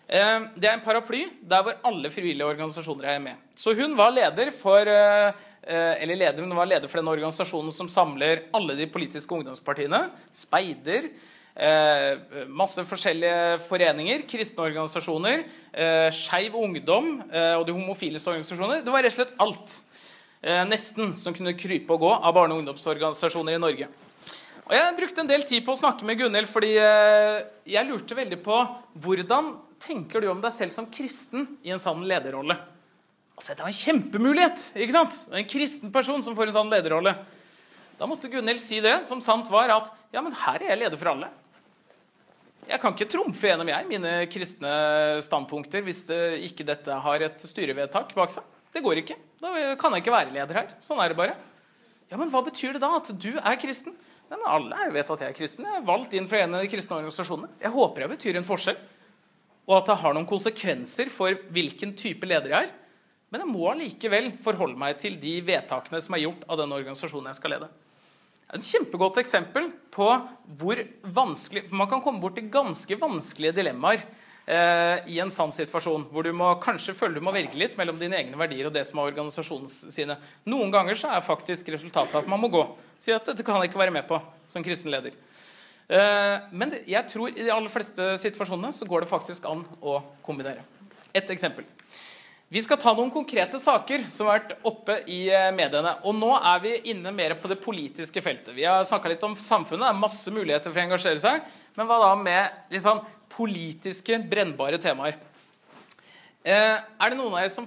Uh, det er en paraply der hvor alle frivillige organisasjoner er med. Så hun var leder for Eh, eller leder, men var leder for den organisasjonen som samler alle de politiske ungdomspartiene. Speider. Eh, masse forskjellige foreninger, kristne organisasjoner, eh, skeiv ungdom eh, og de homofiles organisasjoner. Det var rett og slett alt eh, nesten som kunne krype og gå av barne- og ungdomsorganisasjoner i Norge. Og Jeg brukte en del tid på å snakke med Gunhild, fordi eh, jeg lurte veldig på hvordan tenker du om deg selv som kristen i en sånn lederrolle? Altså, Dette var en kjempemulighet! ikke sant? En kristen person som får en sånn lederrolle. Da måtte Gunhild si det, som sant var, at ja, men her er jeg leder for alle. Jeg kan ikke trumfe gjennom jeg mine kristne standpunkter hvis det ikke dette har et styrevedtak bak seg. Det går ikke. Da kan jeg ikke være leder her. Sånn er det bare. Ja, Men hva betyr det da at du er kristen? Men alle vet at jeg er kristen. Jeg er valgt inn fra en av de kristne organisasjonene. Jeg håper jeg betyr en forskjell. Og at det har noen konsekvenser for hvilken type leder jeg er. Men jeg må allikevel forholde meg til de vedtakene som er gjort av den organisasjonen jeg skal lede. Et kjempegodt eksempel på hvor vanskelig for Man kan komme bort til ganske vanskelige dilemmaer eh, i en sann situasjon, hvor du må kanskje føle du må velge litt mellom dine egne verdier og det som er organisasjonens sine. Noen ganger så er faktisk resultatet at man må gå. Si at dette kan jeg ikke være med på som kristen leder. Eh, men jeg tror i de aller fleste situasjonene så går det faktisk an å kombinere. Et eksempel. Vi skal ta noen konkrete saker som har vært oppe i eh, mediene. Og nå er vi inne mer på det politiske feltet. Vi har snakka litt om samfunnet. Det er masse muligheter for å engasjere seg. Men hva da med liksom, politiske, brennbare temaer? Eh, er det noen av dere som,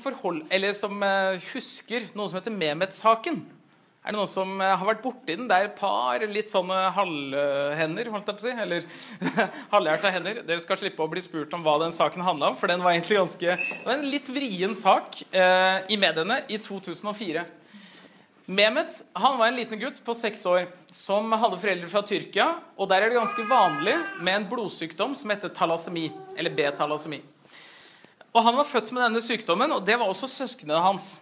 som eh, husker noe som heter Mehmet-saken? Er det noen som eh, har vært borti den? Det er et par litt sånne halvhender, holdt jeg på å si. Eller halvhjerta hender. Dere skal slippe å bli spurt om hva den saken handla om, for den var egentlig ganske det var en litt vrien sak eh, i mediene i 2004. Mehmet han var en liten gutt på seks år som hadde foreldre fra Tyrkia. og Der er det ganske vanlig med en blodsykdom som heter talasemi, eller B-talasemi. Og Han var født med denne sykdommen, og det var også søsknene hans.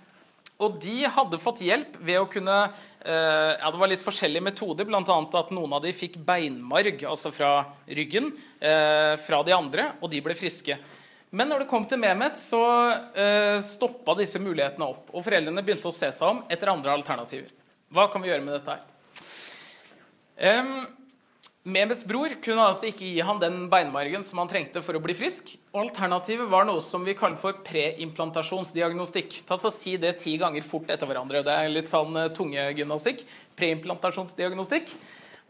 Og de hadde fått hjelp ved å kunne eh, ja, Det var litt forskjellige metoder, bl.a. at noen av de fikk beinmarg, altså fra ryggen, eh, fra de andre, og de ble friske. Men når det kom til Mehmet, så eh, stoppa disse mulighetene opp. Og foreldrene begynte å se seg om etter andre alternativer. Hva kan vi gjøre med dette her? Um, Mehmets bror kunne altså ikke gi han den beinmargen som han trengte for å bli frisk. Alternativet var noe som vi kaller for preimplantasjonsdiagnostikk. Ta så Si det ti ganger fort etter hverandre. Det er litt sånn uh, tungegymnastikk. Preimplantasjonsdiagnostikk.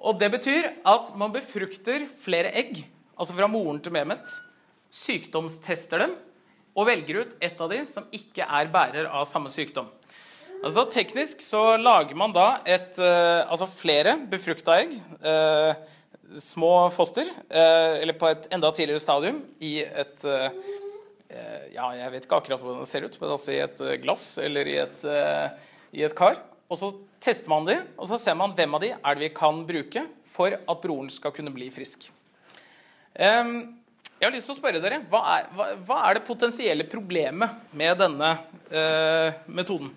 Og det betyr at man befrukter flere egg, altså fra moren til Mehmet sykdomstester dem og velger ut et av de som ikke er bærer av samme sykdom. Altså Teknisk så lager man da et, uh, altså flere befrukta egg, uh, små foster, uh, eller på et enda tidligere stadium, i et Ja, jeg vet ikke akkurat hvordan det ser ut, men altså i et glass eller i et, i et kar. Og så tester man de, og så ser man hvem av de er det vi kan bruke for at broren skal kunne bli frisk. Jeg har lyst til å spørre dere, Hva er, hva, hva er det potensielle problemet med denne eh, metoden?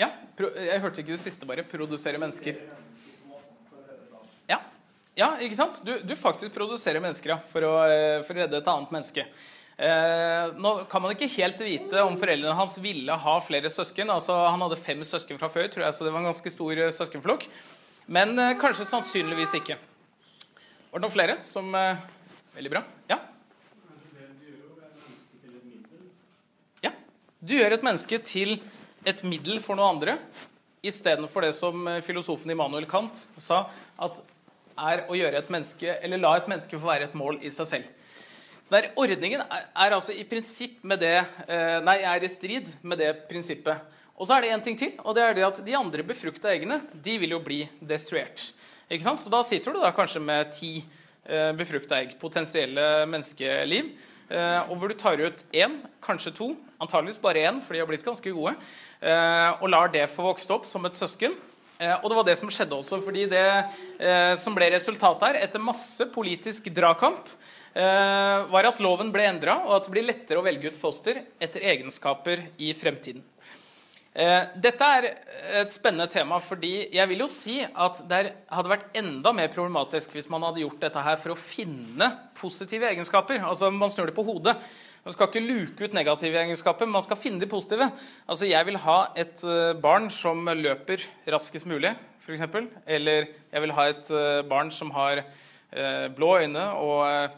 Ja. Ja, jeg hørte ikke det siste, bare. Produsere mennesker. Ja, ja ikke sant? Du, du faktisk produserer mennesker ja, for, å, eh, for å redde et annet menneske. Eh, nå kan man ikke helt vite om foreldrene hans ville ha flere søsken. altså Han hadde fem søsken fra før, tror jeg, så det var en ganske stor eh, søskenflokk. Men eh, kanskje sannsynligvis ikke. Var det noen flere som eh, Veldig bra. Ja? Ja. Du gjør et menneske til et middel for noe andre istedenfor det som eh, filosofen Immanuel Kant sa, at er å gjøre et menneske, eller la et menneske få være et mål i seg selv. Så der, Ordningen er, er, altså i prinsipp med det eh, Nei, er i strid med det prinsippet. Og så er det én ting til, og det er det at de andre befrukta eggene de vil jo bli destruert. Ikke sant? Så da sitter du da kanskje med ti eh, befrukta egg, potensielle menneskeliv, eh, og hvor du tar ut én, kanskje to, antageligvis bare én, for de har blitt ganske gode, og lar det få vokse opp som et søsken. Eh, og det var det som skjedde også, fordi det eh, som ble resultatet her, etter masse politisk dragkamp, Eh, var at loven ble endra, og at det blir lettere å velge ut foster etter egenskaper i fremtiden. Eh, dette er et spennende tema, fordi jeg vil jo si at det hadde vært enda mer problematisk hvis man hadde gjort dette her for å finne positive egenskaper. Altså Man snur det på hodet. Man skal ikke luke ut negative egenskaper, men man skal finne de positive. Altså Jeg vil ha et eh, barn som løper raskest mulig, f.eks. Eller jeg vil ha et barn som har Eh, blå øyne og eh,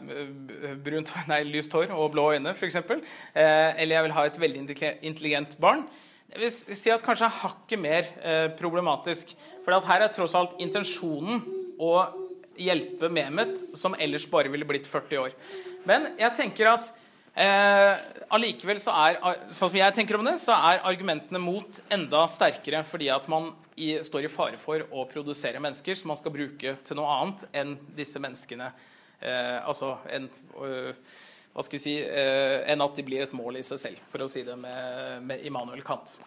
brunt, nei, lyst hår og blå øyne, f.eks. Eh, eller jeg vil ha et veldig intelligent barn. Jeg vil si at kanskje er hakket mer problematisk. For her er tross alt intensjonen å hjelpe Mehmet, som ellers bare ville blitt 40 år. Men jeg tenker at Eh, allikevel så er sånn som jeg tenker om det, så er argumentene mot enda sterkere fordi at man i, står i fare for å produsere mennesker som man skal bruke til noe annet enn disse menneskene eh, Altså en, øh, hva skal vi si, øh, enn at de blir et mål i seg selv, for å si det med, med Immanuel Kant.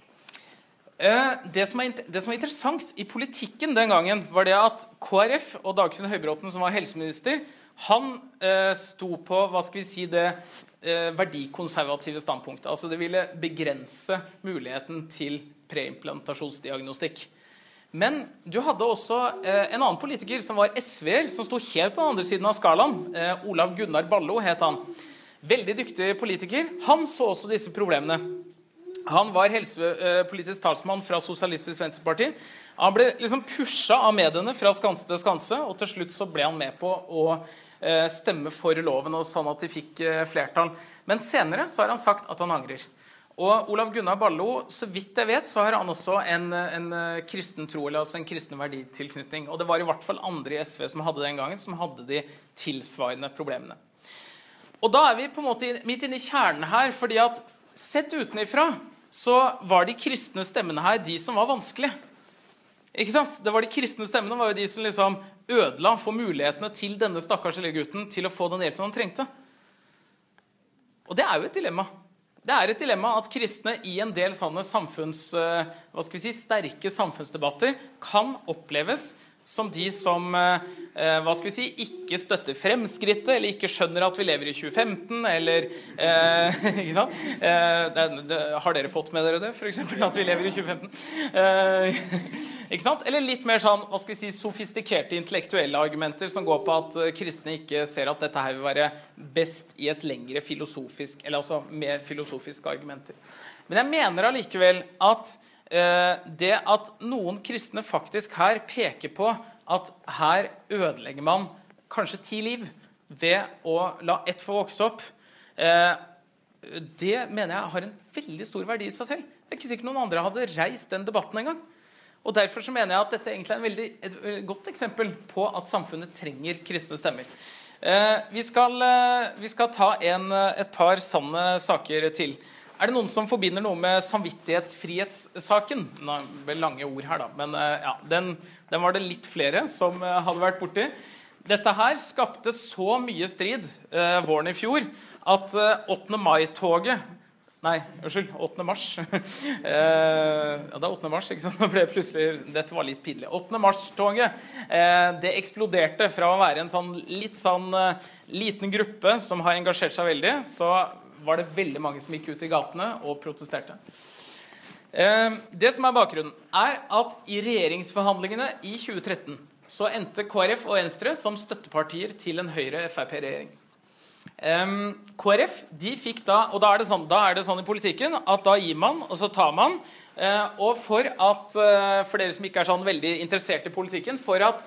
Eh, det som, er, det som, er, interessant i politikken den gangen, var det at KrF og Dagfinn Høybråten, som var helseminister, han eh, sto på hva skal vi si, det eh, verdikonservative standpunktet. Altså det ville begrense muligheten til preimplantasjonsdiagnostikk. Men du hadde også eh, en annen politiker som var SV-er, som sto helt på den andre siden av skalaen. Eh, Olav Gunnar Ballo het han. Veldig dyktig politiker. Han så også disse problemene. Han var helsepolitisk talsmann fra Sosialistisk Venstreparti. Han ble liksom pusha av mediene fra skanse til skanse, og til slutt så ble han med på å eh, stemme for loven, og sånn at de fikk eh, flertall. Men senere så har han sagt at han angrer. Og Olav Gunnar Ballo, så vidt jeg vet, så har han også en, en eh, kristen tro, eller altså en kristen verditilknytning. Og det var i hvert fall andre i SV som hadde den gangen, som hadde de tilsvarende problemene. Og da er vi på en måte midt inne i kjernen her, fordi at sett utenifra så var de kristne stemmene her de som var vanskelige. Ikke sant? Det var De kristne stemmene var jo de som liksom ødela for mulighetene til denne stakkars lille gutten til å få den hjelpen han trengte. Og det er jo et dilemma. Det er et dilemma at kristne i en del sånne samfunns, eh, hva skal vi si, sterke samfunnsdebatter kan oppleves som de som eh, hva skal vi si, ikke støtter fremskrittet, eller ikke skjønner at vi lever i 2015, eller eh, sant? Eh, det, det, Har dere fått med dere det, f.eks. at vi lever i 2015? Eh, ikke sant? Eller litt mer sånn, hva skal vi si, sofistikerte intellektuelle argumenter som går på at eh, kristne ikke ser at dette her vil være best i et lengre filosofisk, eller altså mer filosofiske argumenter. Men jeg mener allikevel at eh, det at noen kristne faktisk her peker på at her ødelegger man kanskje ti liv ved å la ett få vokse opp, eh, det mener jeg har en veldig stor verdi i seg selv. Det er ikke sikkert noen andre hadde reist den debatten engang. Og Derfor så mener jeg at dette egentlig er veldig, et godt eksempel på at samfunnet trenger kristne stemmer. Eh, vi, skal, eh, vi, skal, ta en, eh, et par sanne saker til. Er det noen som forbinder noe med samvittighetsfrihetssaken? Nå ble lange ord her, da, men ja, den, den, var det litt flere som hadde vært borti. Dette her skapte så mye strid eh, våren i fjor at eh, 8. mai-toget Nei, unnskyld. 8. mars. eh, ja, det er 8. mars, ikke sant? Det plutselig, Dette var litt pinlig. 8. mars-toget eh, det eksploderte fra å være en sånn litt sånn eh, liten gruppe som har engasjert seg veldig, så var det veldig mange som gikk ut i gatene og protesterte. Eh, det som er bakgrunnen, er at i regjeringsforhandlingene i 2013 så endte KrF og Venstre som støttepartier til en Høyre-Frp-regjering. Um, KrF de fikk da Og da er, sånn, da er, det sånn, i politikken at da gir man, og så tar man. Uh, og for at uh, For dere som ikke er sånn veldig interessert i politikken For at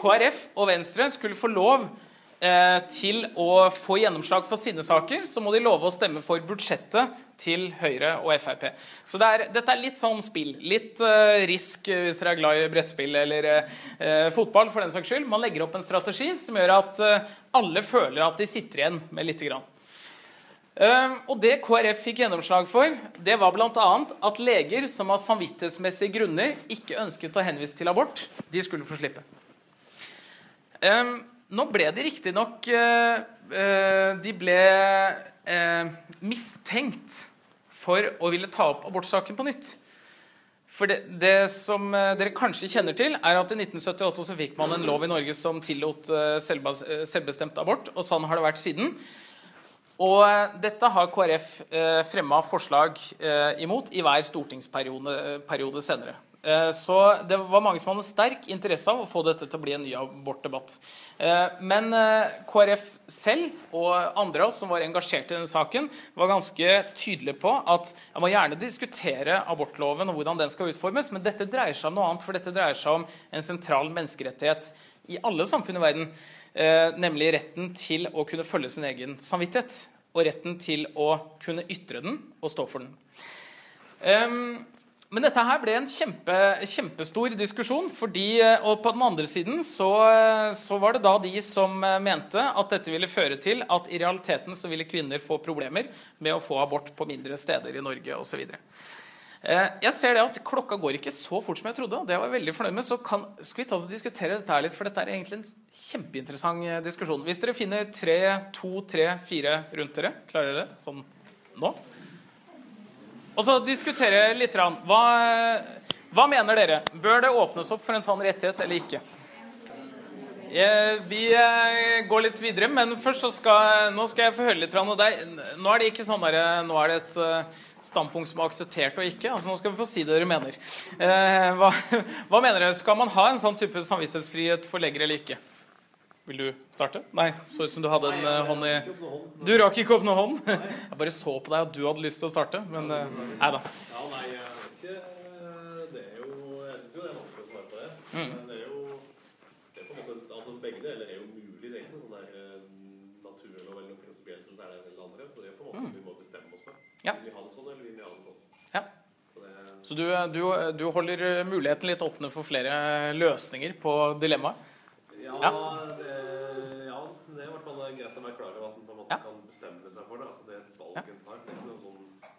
KrF og Venstre skulle få lov Eh, til å få gjennomslag for sine saker, så må de love å stemme for budsjettet til Høyre og Frp. Så det er, dette er litt sånn spill. Litt uh, risk hvis dere er glad i brettspill eller uh, fotball. for den saks skyld. Man legger opp en strategi som gjør at uh, alle føler at de sitter igjen med lite grann. og det KrF fikk gjennomslag for, det var bl.a. at leger som av samvittighetsmessige grunner ikke ønsket å henvise til abort, de skulle få slippe. Um, nå ble de riktignok uh, uh, De ble uh, mistenkt for å ville ta opp abortsaken på nytt. For det, det, som dere kanskje kjenner til, er at i 1978 så fikk man en lov i Norge som tillot selvbestemt abort, og sånn har det vært siden. Og dette har KrF eh, fremma forslag eh, imot i hver stortingsperiode senere. Eh, så det var mange som hadde sterk interesse av å få dette til å bli en ny abortdebatt. Eh, men eh, KrF selv og andre av oss som var engasjert i denne saken, var ganske tydelige på at jeg må gjerne diskutere abortloven og hvordan den skal utformes, men dette dreier seg om noe annet, for dette dreier seg om en sentral menneskerettighet i alle samfunn i verden, nemlig retten til å kunne følge sin egen samvittighet. Og retten til å kunne ytre den og stå for den. Men dette her ble en kjempe, kjempestor diskusjon. fordi, eh, Og på den andre siden så, eh, så, var det da de som eh, mente at dette ville føre til at i realiteten så ville kvinner få problemer med å få abort på mindre steder i Norge osv. Jeg ser det at klokka går ikke så fort som jeg trodde. og det var jeg veldig fornøyd med, Så kan, skal vi ta oss og diskutere dette her litt, for dette er egentlig en kjempeinteressant diskusjon. Hvis dere finner tre, to, tre, fire rundt dere, klarer dere det sånn nå? Og så diskutere litt. Hva, hva mener dere? Bør det åpnes opp for en sånn rettighet eller ikke? Eh, vi eh, går litt videre, men først så skal, nå skal jeg få høre litt. Nå er det ikke sånn der, nå er det et eh, standpunkt som er akseptert og ikke. altså Nå skal vi få si det dere mener. Hva, hva mener dere? Skal man ha en sånn type samvittighetsfrihet for leger eller ikke? Vil du starte? Nei, så ut som du hadde en nei, hånd i Du rakk ikke opp noen hånd? Jeg bare så på deg at du hadde lyst til å starte, men uh, nei da. Ja, nei, jeg vet ikke. Det er jo Jeg syns jo det er vanskelig å svare på det. Mm. Det er jo det er på en måte altså Begge deler er jo mulig. Det er ikke noe sånn naturlov eller noe prinsipielt som er det ene eller andre. Så det er på en måte mm. vi må bestemme oss for. Ja. Vil vi ha det sånn, eller vil vi ha det sånn? Ja. Så, så du, du, du, holder muligheten litt åpne for flere løsninger på dilemmaet? Ja, ja. Det, ja, det er i hvert fall greit å være klar over at på en måte ja. kan bestemme seg for det. Altså, det er et valg en tar. Det er ikke noen sånn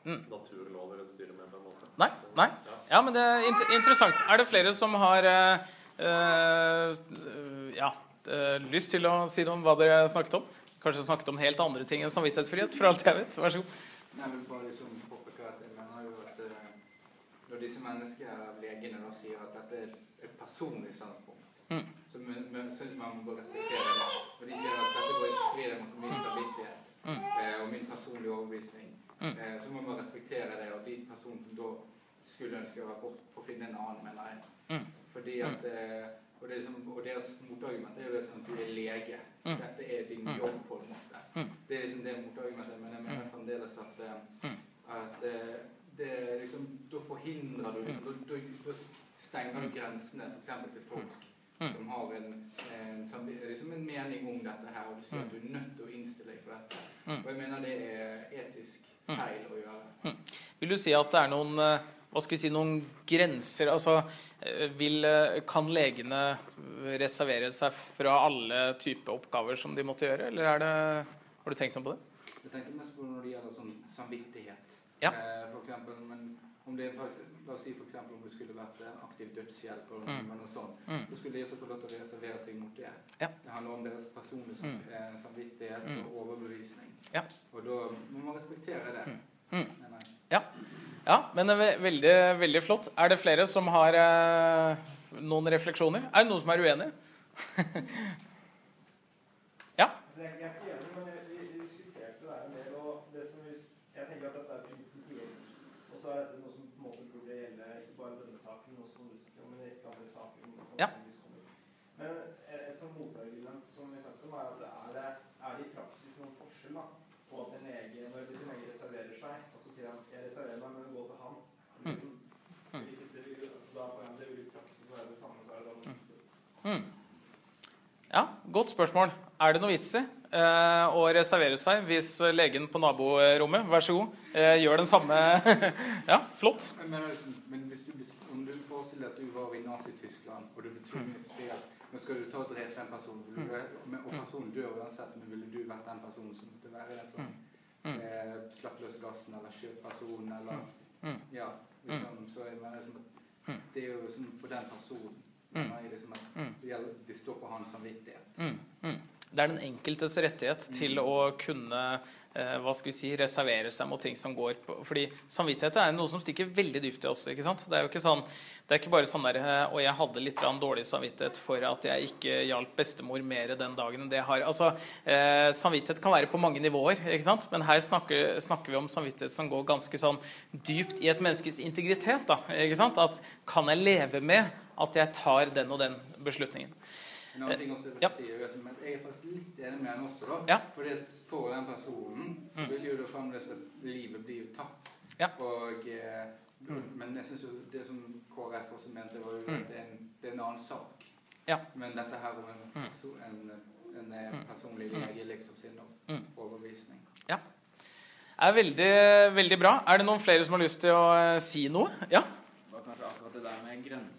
mm. naturlover en styrer med. på en måte. Nei, nei. Ja. ja, men det er inter interessant. Er det flere som har uh, uh, ja, uh, lyst til å si noe om hva dere snakket om? Kanskje snakket om helt andre ting enn samvittighetsfrihet, for alt jeg vet. Vær så god. Nei, men bare liksom påpeke at jeg mener jo at Når disse menneskene, legene, da sier at dette er et personlig standpunkt mm. Så syns man må respektere det. Og de sier at dette går i strid med min samvittighet Mm. eh, og min personlige overbevisning. Mm. Eh, så må man respektere det, og de personene som da skulle ønske å få, får finne en annen, mener jeg. Mm. Fordi at eh, og, det er som, og deres motargument er jo det sånn at du er lege. Mm. Dette er din Mm. jobb, på en måte. Mm. Det er liksom det motargumentet, men jeg mener Mm. fremdeles at, Mm. at det liksom, da forhindrer du Mm. da stenger du grensene f.eks. til folk Mm. som har en, en, liksom en mening om dette her, og du sier at du er nødt til å innstille deg for dette. Mm. Og jeg mener det er etisk Mm. feil å gjøre. Vil du si at det er noen eh, hva skal vi si, noen grenser? Altså, eh, vil, eh, kan legene reservere seg fra alle typer oppgaver som de måtte gjøre, eller er det Har du tenkt noe på det? Jeg tenkte mest på når det gjelder sånn samvittighet. Ja. Eh, for eksempel, men om det er faktisk, La oss si eksempel om det skulle vært en aktiv dødshjelp, eller Mm. noe sånt, Mm. så skulle de også få lov til å reservere seg mot det. Ja. Det handler om deres personlige Mm. eh, samvittighet Mm. og overbevisning. Ja. Og da må man respektere det. Mm. Mm. mener. Ja, men det er veldig, veldig flott. Er det flere som har eh, noen refleksjoner? Er det noen som er uenig? ja? Altså, jeg, jeg, vi, vi diskuterte det her en del. og det som vi, Jeg tenker at dette er prinsipielt. Og så er dette noe som på en måte burde gjelde ikke bare denne saken, men også men en rekke andre saker. som Ja. sannsynligvis kommer. Men et, et sånt motargument som vi snakket om, er at det er, det, er det i praksis noen forskjell da, på at en lege, når hvis en lege reserverer seg, og så sier han jeg reserverer meg, men gå til han. Mm. Det vil, det vil, altså, da får han, det vil i praksis være det samme. så er det da noe vits i. Mm. Ja, godt spørsmål. Er det noe vits i eh, å reservere seg hvis legen på naborommet, vær så god, eh, gjør den samme Ja, flott. Men, men, hvis du, om du forestiller at du var i Nazi-Tyskland, og du ble tvunget til at nå skal du ta og drepe en person, du, men- og personen dør uansett, men ville du vært den personen som måtte være den som Mm. eh, slapp løs gassen, eller skjøt personen, eller Mm. Ja. Liksom, så jeg mener Mm. det er jo som for den personen. Mm. liksom det, gjelder, det står på hans samvittighet. Mm, mm. Det er den enkeltes rettighet til å kunne eh, hva skal vi si, reservere seg mot ting som går på Fordi samvittighet er noe som stikker veldig dypt i oss. ikke sant? Det er jo ikke sånn, det er ikke bare sånn der eh, Og jeg hadde litt dårlig samvittighet for at jeg ikke hjalp bestemor mer den dagen enn det jeg har. Altså, eh, Samvittighet kan være på mange nivåer, ikke sant? men her snakker, snakker vi om samvittighet som går ganske sånn dypt i et menneskes integritet. da, ikke sant? At kan jeg leve med at jeg tar den og den beslutningen? En annen ting også Ja. si, er men jeg er faktisk litt enig med han også. da. Ja. Fordi for den personen Mm. vil jo da fremdeles at livet blir jo tapt. Ja. Og, eh, Mm. Men jeg synes jo det som KrF også mente, var jo Mm. at det er, en, det er en annen sak. Ja. Men dette her om en, Mm. en, en, eh, Mm. personlig lege liksom sin Mm. overbevisning. er veldig, veldig bra. Er det noen flere som har lyst til å eh, si noe? Ja? Det var kanskje akkurat det der med grenser. Eh,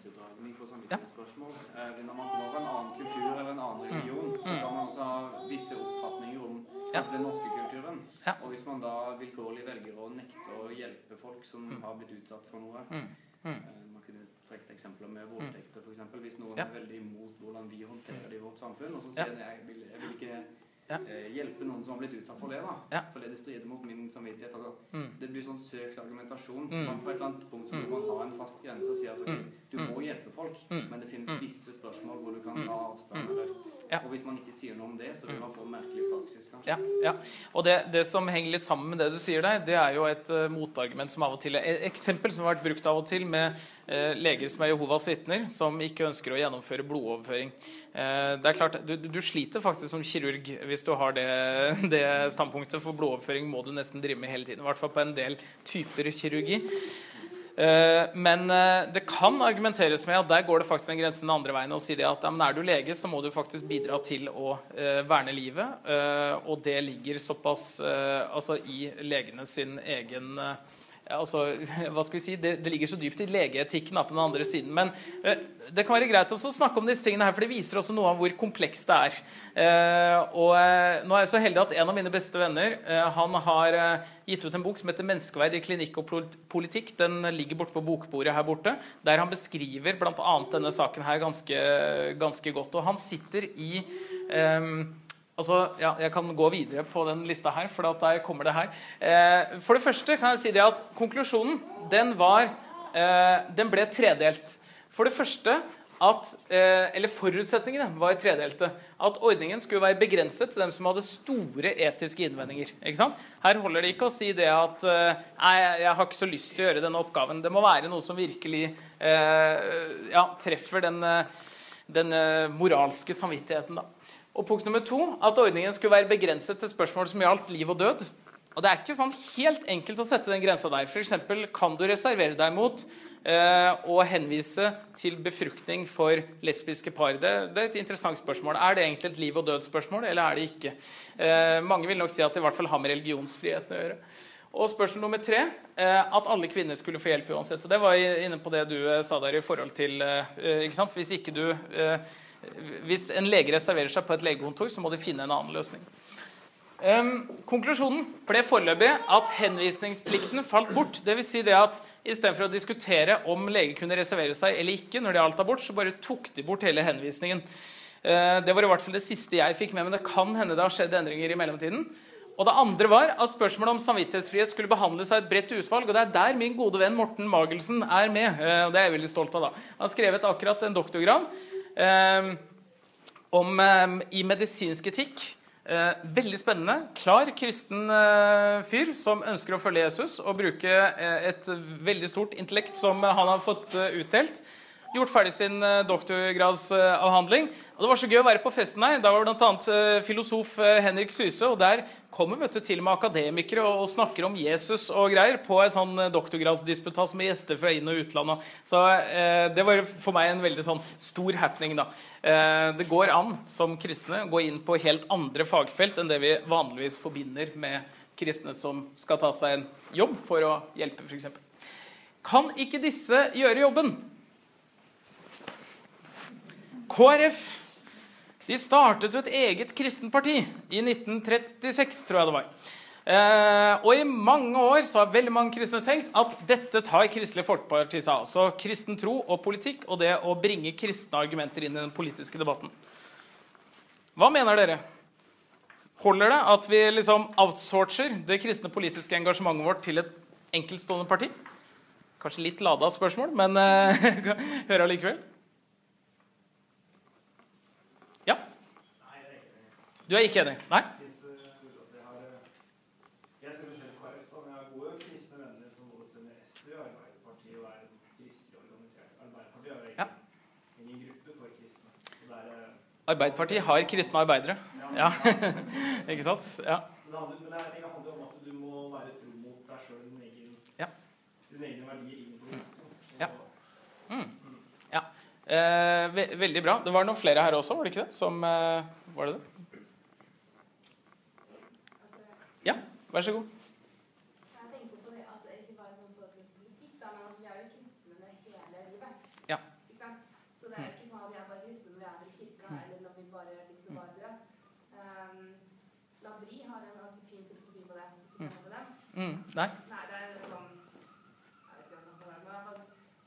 Når man kommer fra en annen kultur eller en annen religion, så Mm. kan man også ha visse oppfatninger om Ja. den norske kulturen. Ja. Og hvis man da vilkårlig velger å nekte å hjelpe folk som Mm. har blitt utsatt for noe Mm. Mm. eh, Man kunne trukket eksempler med voldtekter, f.eks. Hvis noen Ja. er veldig imot hvordan vi håndterer det i vårt samfunn, og så sier de jeg jeg vil ikke Ja. eh, hjelpe noen som har blitt utsatt for det, da. Ja. Fordi det strider mot min samvittighet. Altså, Mm. det blir sånn søkt argumentasjon. Mm. Man, på et eller annet punkt så Mm. må man ha en fast grense og si at ok, Mm. du Mm. må hjelpe folk, Mm. men det finnes Mm. visse spørsmål hvor du kan Mm. ta avstand. Mm. Eller, Ja. Og hvis man ikke sier noe om det, så vil Mm. man få merkelig praksis, kanskje. Ja, ja. Og det, det som henger litt sammen med det du sier der, det er jo et uh, motargument som av og til Et eksempel som har vært brukt av og til med leger som er Jehovas vitner, som ikke ønsker å gjennomføre blodoverføring. Eh, det er klart, du, du sliter faktisk som kirurg hvis du har det, det standpunktet, for blodoverføring må du nesten drive med hele tiden. I hvert fall på en del typer kirurgi. Eh, Men eh, det kan argumenteres med at der går det faktisk en grense den andre veien. og sier det at ja, Er du lege, så må du faktisk bidra til å eh, verne livet. eh, og det ligger såpass eh, altså i legene sin egen eh, ja, altså, hva skal vi si, det, det ligger så dypt i legeetikken på den andre siden. Men eh, det kan være greit å snakke om disse tingene her, for det viser også noe av hvor komplekst det er. Eh, og eh, nå er jeg så heldig at en av mine beste venner han har gitt ut en bok som heter 'Menneskeverd i klinikk og politikk'. Den ligger borte på bokbordet her borte, der han beskriver bl.a. denne saken her ganske, ganske godt. Og han sitter i eh, Altså, ja, Jeg kan gå videre på den lista her, for der kommer det her. Eh, for det første kan jeg si det at konklusjonen den var eh, Den ble tredelt. For det første at eh, Eller forutsetningene var tredelte. At ordningen skulle være begrenset til dem som hadde store etiske innvendinger. ikke sant? Her holder det ikke å si det at eh, Nei, jeg har ikke så lyst til å gjøre denne oppgaven. Det må være noe som virkelig eh, ja, treffer den, eh, den moralske samvittigheten. da. Og punkt nummer to at ordningen skulle være begrenset til spørsmål som gjaldt liv og død. Og det er ikke sånn helt enkelt å sette den grensa der. F.eks. kan du reservere deg mot eh, å henvise til befruktning for lesbiske par. Det, det, er et interessant spørsmål. Er det egentlig et liv og død-spørsmål, eller er det ikke? Eh, mange vil nok si at det i hvert fall har med religionsfriheten å gjøre. Og spørsmål nummer tre eh, at alle kvinner skulle få hjelp uansett. Og det var inne på det du eh, sa der i forhold til eh, ikke sant? Hvis ikke du hvis en lege reserverer seg på et legekontor, så må de finne en annen løsning. Um, konklusjonen ble foreløpig at henvisningsplikten falt bort. Dvs. Si det at istedenfor å diskutere om lege kunne reservere seg eller ikke, når det gjaldt abort, så bare tok de bort hele henvisningen. Uh, det var i hvert fall det siste jeg fikk med, men det kan hende det har skjedd endringer i mellomtiden. Og det andre var at spørsmålet om samvittighetsfrihet skulle behandles av et bredt utvalg. Og det er der min gode venn Morten Magelsen er med. Uh, og det er jeg veldig stolt av. da. Han har skrevet akkurat en doktorgrad uh, om, i medisinsk etikk. Eh, veldig spennende. Klar kristen eh, fyr som ønsker å følge Jesus og bruke eh, et veldig stort intellekt som han har fått eh, utdelt. Gjort ferdig sin eh, doktorgradsavhandling. Og det var så gøy å være på festen her. Da var bl.a. Eh, filosof eh, Henrik Syse. Og der kommer vet du, til og med akademikere og, snakker om Jesus og greier på en sånn eh, doktorgradsdisputas med gjester fra inn- og utlandet. Så eh, det var for meg en veldig sånn stor happening, da. Eh, det går an som kristne å gå inn på helt andre fagfelt enn det vi vanligvis forbinder med kristne som skal ta seg en jobb for å hjelpe, f.eks. Kan ikke disse gjøre jobben? KrF de startet jo et eget kristent parti i 1936, tror jeg det var. Eh, og i mange år så har veldig mange kristne tenkt at dette tar Kristelig Folkeparti seg av. Så kristen tro og politikk og det å bringe kristne argumenter inn i den politiske debatten. Hva mener dere? Holder det at vi liksom outsourcer det kristne politiske engasjementet vårt til et enkeltstående parti? Kanskje litt lada spørsmål, men eh, hør allikevel. Gruppe er ikke enig? Nei? Arbeiderpartiet har kristne arbeidere. Ja. ikke sant? Ja. det handler, men det, handler om at du må være tro mot deg sjøl, din egen, Ja. verdier i politikken. Ja. Eh, ve veldig bra. Det var noen flere her også, var det ikke det? Som eh, Var det det? Ja, vær så god. Mm. tenker på det at det ikke bare er sånn forhold til politikk, da, men altså, jeg er jo kristne hele livet. Ja. Ikke sant? Så det er jo ikke sånn at jeg er bare kristen når jeg er i kirka, eller når vi bare er litt bevarere. Um, Lavri har en ganske fin filosofi på det. hvis du kjenner på det. Mm, nei? Nei, det er sånn Jeg vet ikke hva som kan være, men i hvert fall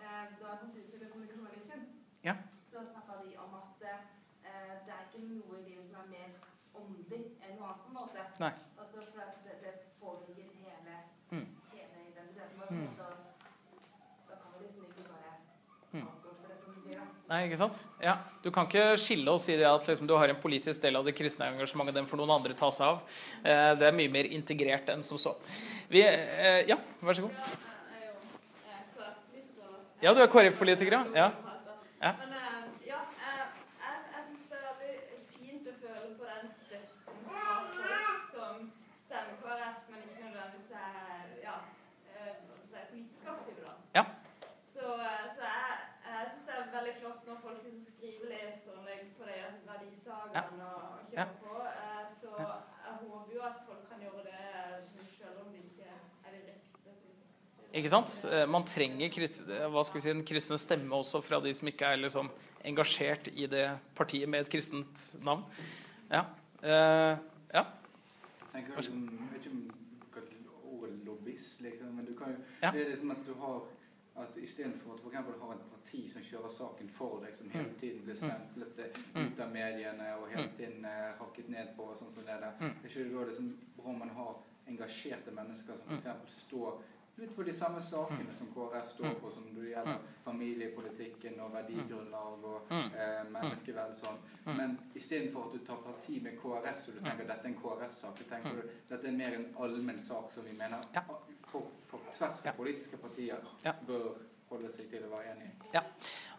eh, Da Konstituttet for kommunikasjon og livssyn, Ja. så snakka de om at eh, det er ikke noe i livet som er mer åndelig enn noe annet, på en måte. Nei. Altså, for at det, det påvirker hele, Mm. hele identiteten vår. Mm. Da, da kan vi liksom ikke bare Mm. outsource det, som du sier. da. Nei, ikke sant? Ja. Du kan ikke skille oss i det at liksom, du har en politisk del av det kristne engasjementet, den får noen andre ta seg av. Eh, det er mye mer integrert enn som så. Vi, eh, ja, vær så god. Ja, du er KrF-politiker, ja. ja jeg, jeg, jeg syns det er veldig fint å føle på den støtten fra folk som stemmer KrF, men ikke nødvendigvis er ja, eh, hva skal jeg si, politisk aktive. da. Ja. Så, eh, så jeg, jeg syns det er veldig flott når folk liksom skriver leserinnlegg på de verdisakene og Ja. på. Eh, Så jeg håper jo at folk kan gjøre det liksom, selv om de ikke er direkte. Ikke sant? Eh, Man trenger eh, hva skal vi si, en kristen stemme også fra de som ikke er liksom engasjert i det partiet med et kristent navn. Ja. Eh, ja. tenker Vær så liksom, jeg vet ikke om ordet lobbyist, liksom, men du kan jo Ja. Det er liksom at du har at Istedenfor at du for eksempel har et parti som kjører saken for deg, som hele Mm. tiden blir stemplet eh, Mm. ut av mediene og hele tiden eh, hakket ned på og sånn som det der, Mm. er ikke det da liksom bra man har engasjerte mennesker som Mm. f.eks. står litt for de samme sakene som KrF står på, som det gjelder familiepolitikken og verdigrunnlag og Mm. eh, menneskeverd og sånn. Men istedenfor at du tar parti med KrF, så du tenker at dette er en KrF-sak, så tenker du dette er mer en allmenn sak som vi mener For, for tvers av politiske partier Ja. bør holde seg til å være enig i. Ja.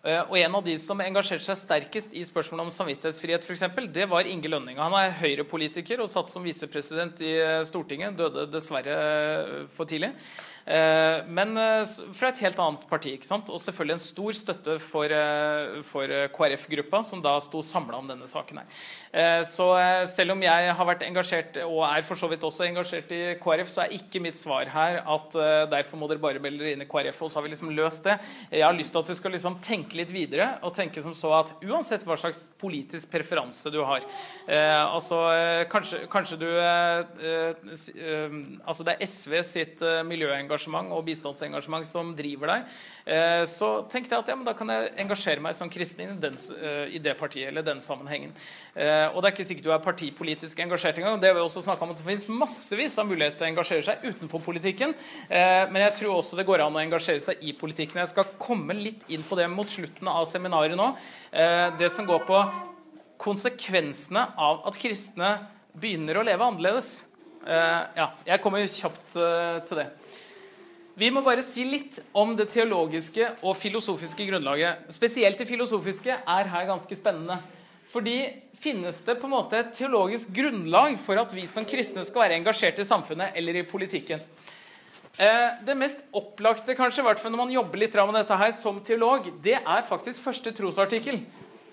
Eh, Og en av de som engasjerte seg sterkest i spørsmålet om samvittighetsfrihet, for eksempel, det var Inge Lønning. Han er Høyre-politiker og satt som visepresident i eh, Stortinget. Døde dessverre eh, for tidlig. Eh, Men eh, fra et helt annet parti. ikke sant? Og selvfølgelig en stor støtte for, eh, for KrF-gruppa, som da sto samla om denne saken her. Så selv om jeg har vært engasjert, og er for så vidt også engasjert i KrF, så er ikke mitt svar her at derfor må dere bare melde dere inn i KrF, og så har vi liksom løst det. Jeg har lyst til at vi skal liksom tenke litt videre, og tenke som så at uansett hva slags politisk preferanse du har Altså kanskje, kanskje du Altså det er SV sitt eh, miljøengasjement og bistandsengasjement som driver deg. Eh, så tenkte jeg at ja, men da kan jeg engasjere meg som kristen i, den, eh, i det partiet eller den sammenhengen. Eh, og det er ikke sikkert du er partipolitisk engasjert engang. Det har vi også snakka om at det finnes massevis av muligheter til å engasjere seg utenfor politikken. Men jeg tror også det går an å engasjere seg i politikken. Jeg skal komme litt inn på det mot slutten av seminaret nå. Det som går på konsekvensene av at kristne begynner å leve annerledes. Uh, ja, jeg kommer kjapt uh, til det. Vi må bare si litt om det teologiske og filosofiske grunnlaget. Spesielt det filosofiske er her ganske spennende. Fordi finnes det på en måte et teologisk grunnlag for at vi som kristne skal være engasjert i samfunnet eller i politikken? Eh, Det mest opplagte, kanskje, når man jobber litt med dette her som teolog, det er faktisk første trosartikkel.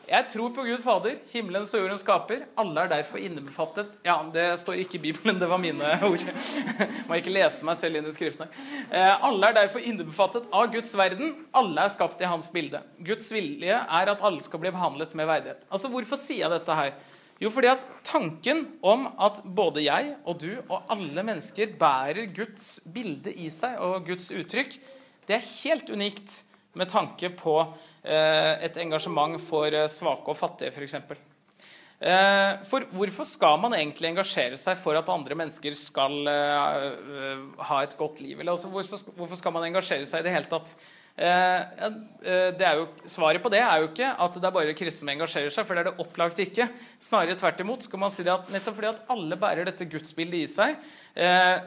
Jeg tror på Gud Fader, himmelens og jordens skaper. Alle er derfor innebefattet Ja, det står ikke i Bibelen, det var mine ord. Må ikke lese meg selv inn i skriftene. Eh, alle er derfor innebefattet av Guds verden. Alle er skapt i hans bilde. Guds vilje er at alle skal bli behandlet med verdighet. Altså, Hvorfor sier jeg dette her? Jo, fordi at tanken om at både jeg og du og alle mennesker bærer Guds bilde i seg og Guds uttrykk, det er helt unikt med tanke på eh, et engasjement for eh, svake og fattige, f.eks. Eh, for hvorfor skal man egentlig engasjere seg for at andre mennesker skal ha et godt liv? Eller altså, hvorfor- skal man engasjere seg i det hele tatt? Jo, svaret på det er jo ikke at det er bare kristne som engasjerer seg, for det er det opplagt ikke. Snarere tvert imot skal man si at nettopp fordi at alle bærer dette gudsbildet i seg,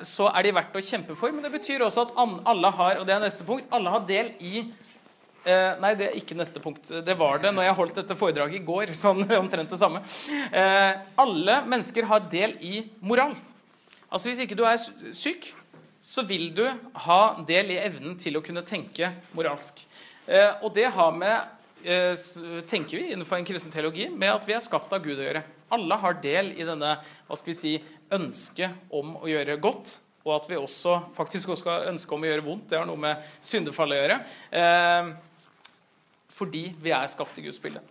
så er de verdt å kjempe for. Men det betyr også at alle har, og det er neste punkt, alle har del i Eh, nei, det er ikke neste punkt. Det var det når jeg holdt dette foredraget i går. sånn omtrent det samme. Eh, alle mennesker har del i moral. Altså Hvis ikke du er syk, så vil du ha del i evnen til å kunne tenke moralsk. Eh, og det har med, eh, tenker vi innenfor en kristen teologi, med at vi er skapt av Gud å gjøre. Alle har del i denne hva skal vi si, ønsket om å gjøre godt. Og at vi også faktisk også skal ønske om å gjøre vondt. Det har noe med syndefallet å gjøre. Eh, fordi vi er skapt i Guds bilde.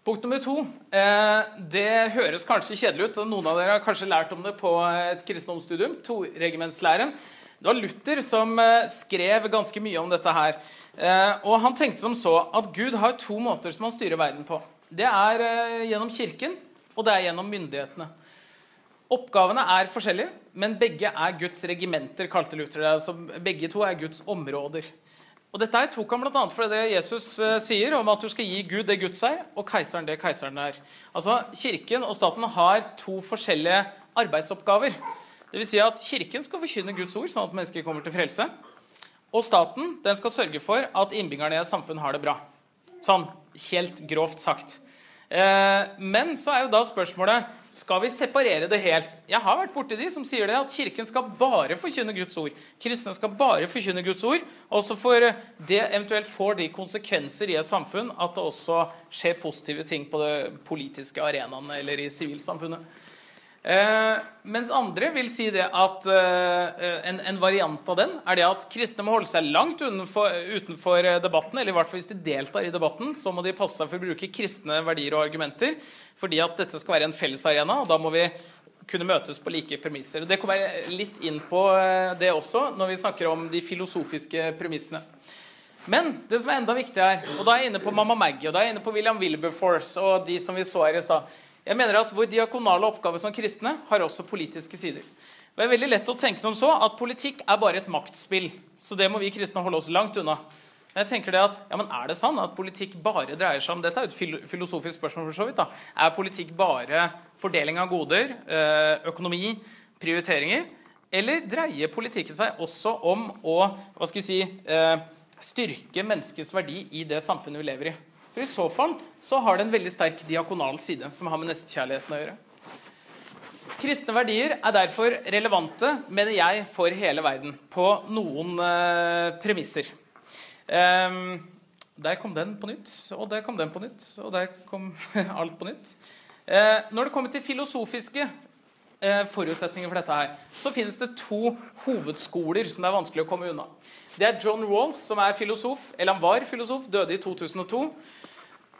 Punkt nummer to. Eh, det høres kanskje kjedelig ut, og noen av dere har kanskje lært om det på et kristendomsstudium. Toregimentslæren. Det var Luther som eh, skrev ganske mye om dette her. Eh, og han tenkte som så at Gud har to måter som han styrer verden på. Det er gjennom kirken, og det er gjennom myndighetene. Oppgavene er forskjellige, men begge er Guds regimenter, kalte Luther det. Altså, begge to er Guds områder. Og Dette her tok han bl.a. for det Jesus eh, sier om at du skal gi Gud det Guds er, og keiseren det keiseren er. Altså, Kirken og staten har to forskjellige arbeidsoppgaver. Det vil si at Kirken skal forkynne Guds ord, sånn at mennesker kommer til frelse. Og staten den skal sørge for at innbyggerne i et samfunn har det bra. Sånn helt grovt sagt. Eh, men så er jo da spørsmålet skal vi separere det helt. Jeg har vært borti de som sier det at Kirken skal bare forkynne Guds ord. Kristne skal bare forkynne Guds ord. Og så får det eventuelt får de konsekvenser i et samfunn at det også skjer positive ting på det politiske arenaene eller i sivilsamfunnet. Eh, mens andre vil si det at eh, en, en variant av den er det at kristne må holde seg langt utenfor, utenfor debatten, eller i hvert fall hvis de deltar i debatten, så må de passe seg for å bruke kristne verdier og argumenter, fordi at dette skal være en fellesarena, og da må vi kunne møtes på like premisser. Det kommer jeg litt inn på eh, det også, når vi snakker om de filosofiske premissene. Men det som er enda viktigere, og da er jeg inne på Mamma Maggie og da er jeg inne på William Wilberforce og de som vi så her i stad jeg mener at Vår diakonale oppgave som kristne har også politiske sider. Det er veldig lett å tenke som så at politikk er bare et maktspill. Så det må vi kristne holde oss langt unna. Men jeg tenker det at, ja, men Er det sånn at politikk bare dreier seg om Dette er et filosofisk spørsmål. for så vidt da. Er politikk bare fordeling av goder, eh, økonomi, prioriteringer? Eller dreier politikken seg også om å hva skal jeg si, eh, styrke menneskets verdi i det samfunnet vi lever i? For I så fall så har det en veldig sterk diakonal side som har med nestekjærligheten å gjøre. Kristne verdier er derfor relevante, mener jeg, for hele verden. På noen eh, premisser. Um, der kom den på nytt, og der kom den på nytt, og der kom alt på nytt. Eh, når det kommer til filosofiske forutsetninger for dette her, så finnes det to hovedskoler som det er vanskelig å komme unna. Det er John Rawls, som er filosof, eller han var filosof, døde i 2002.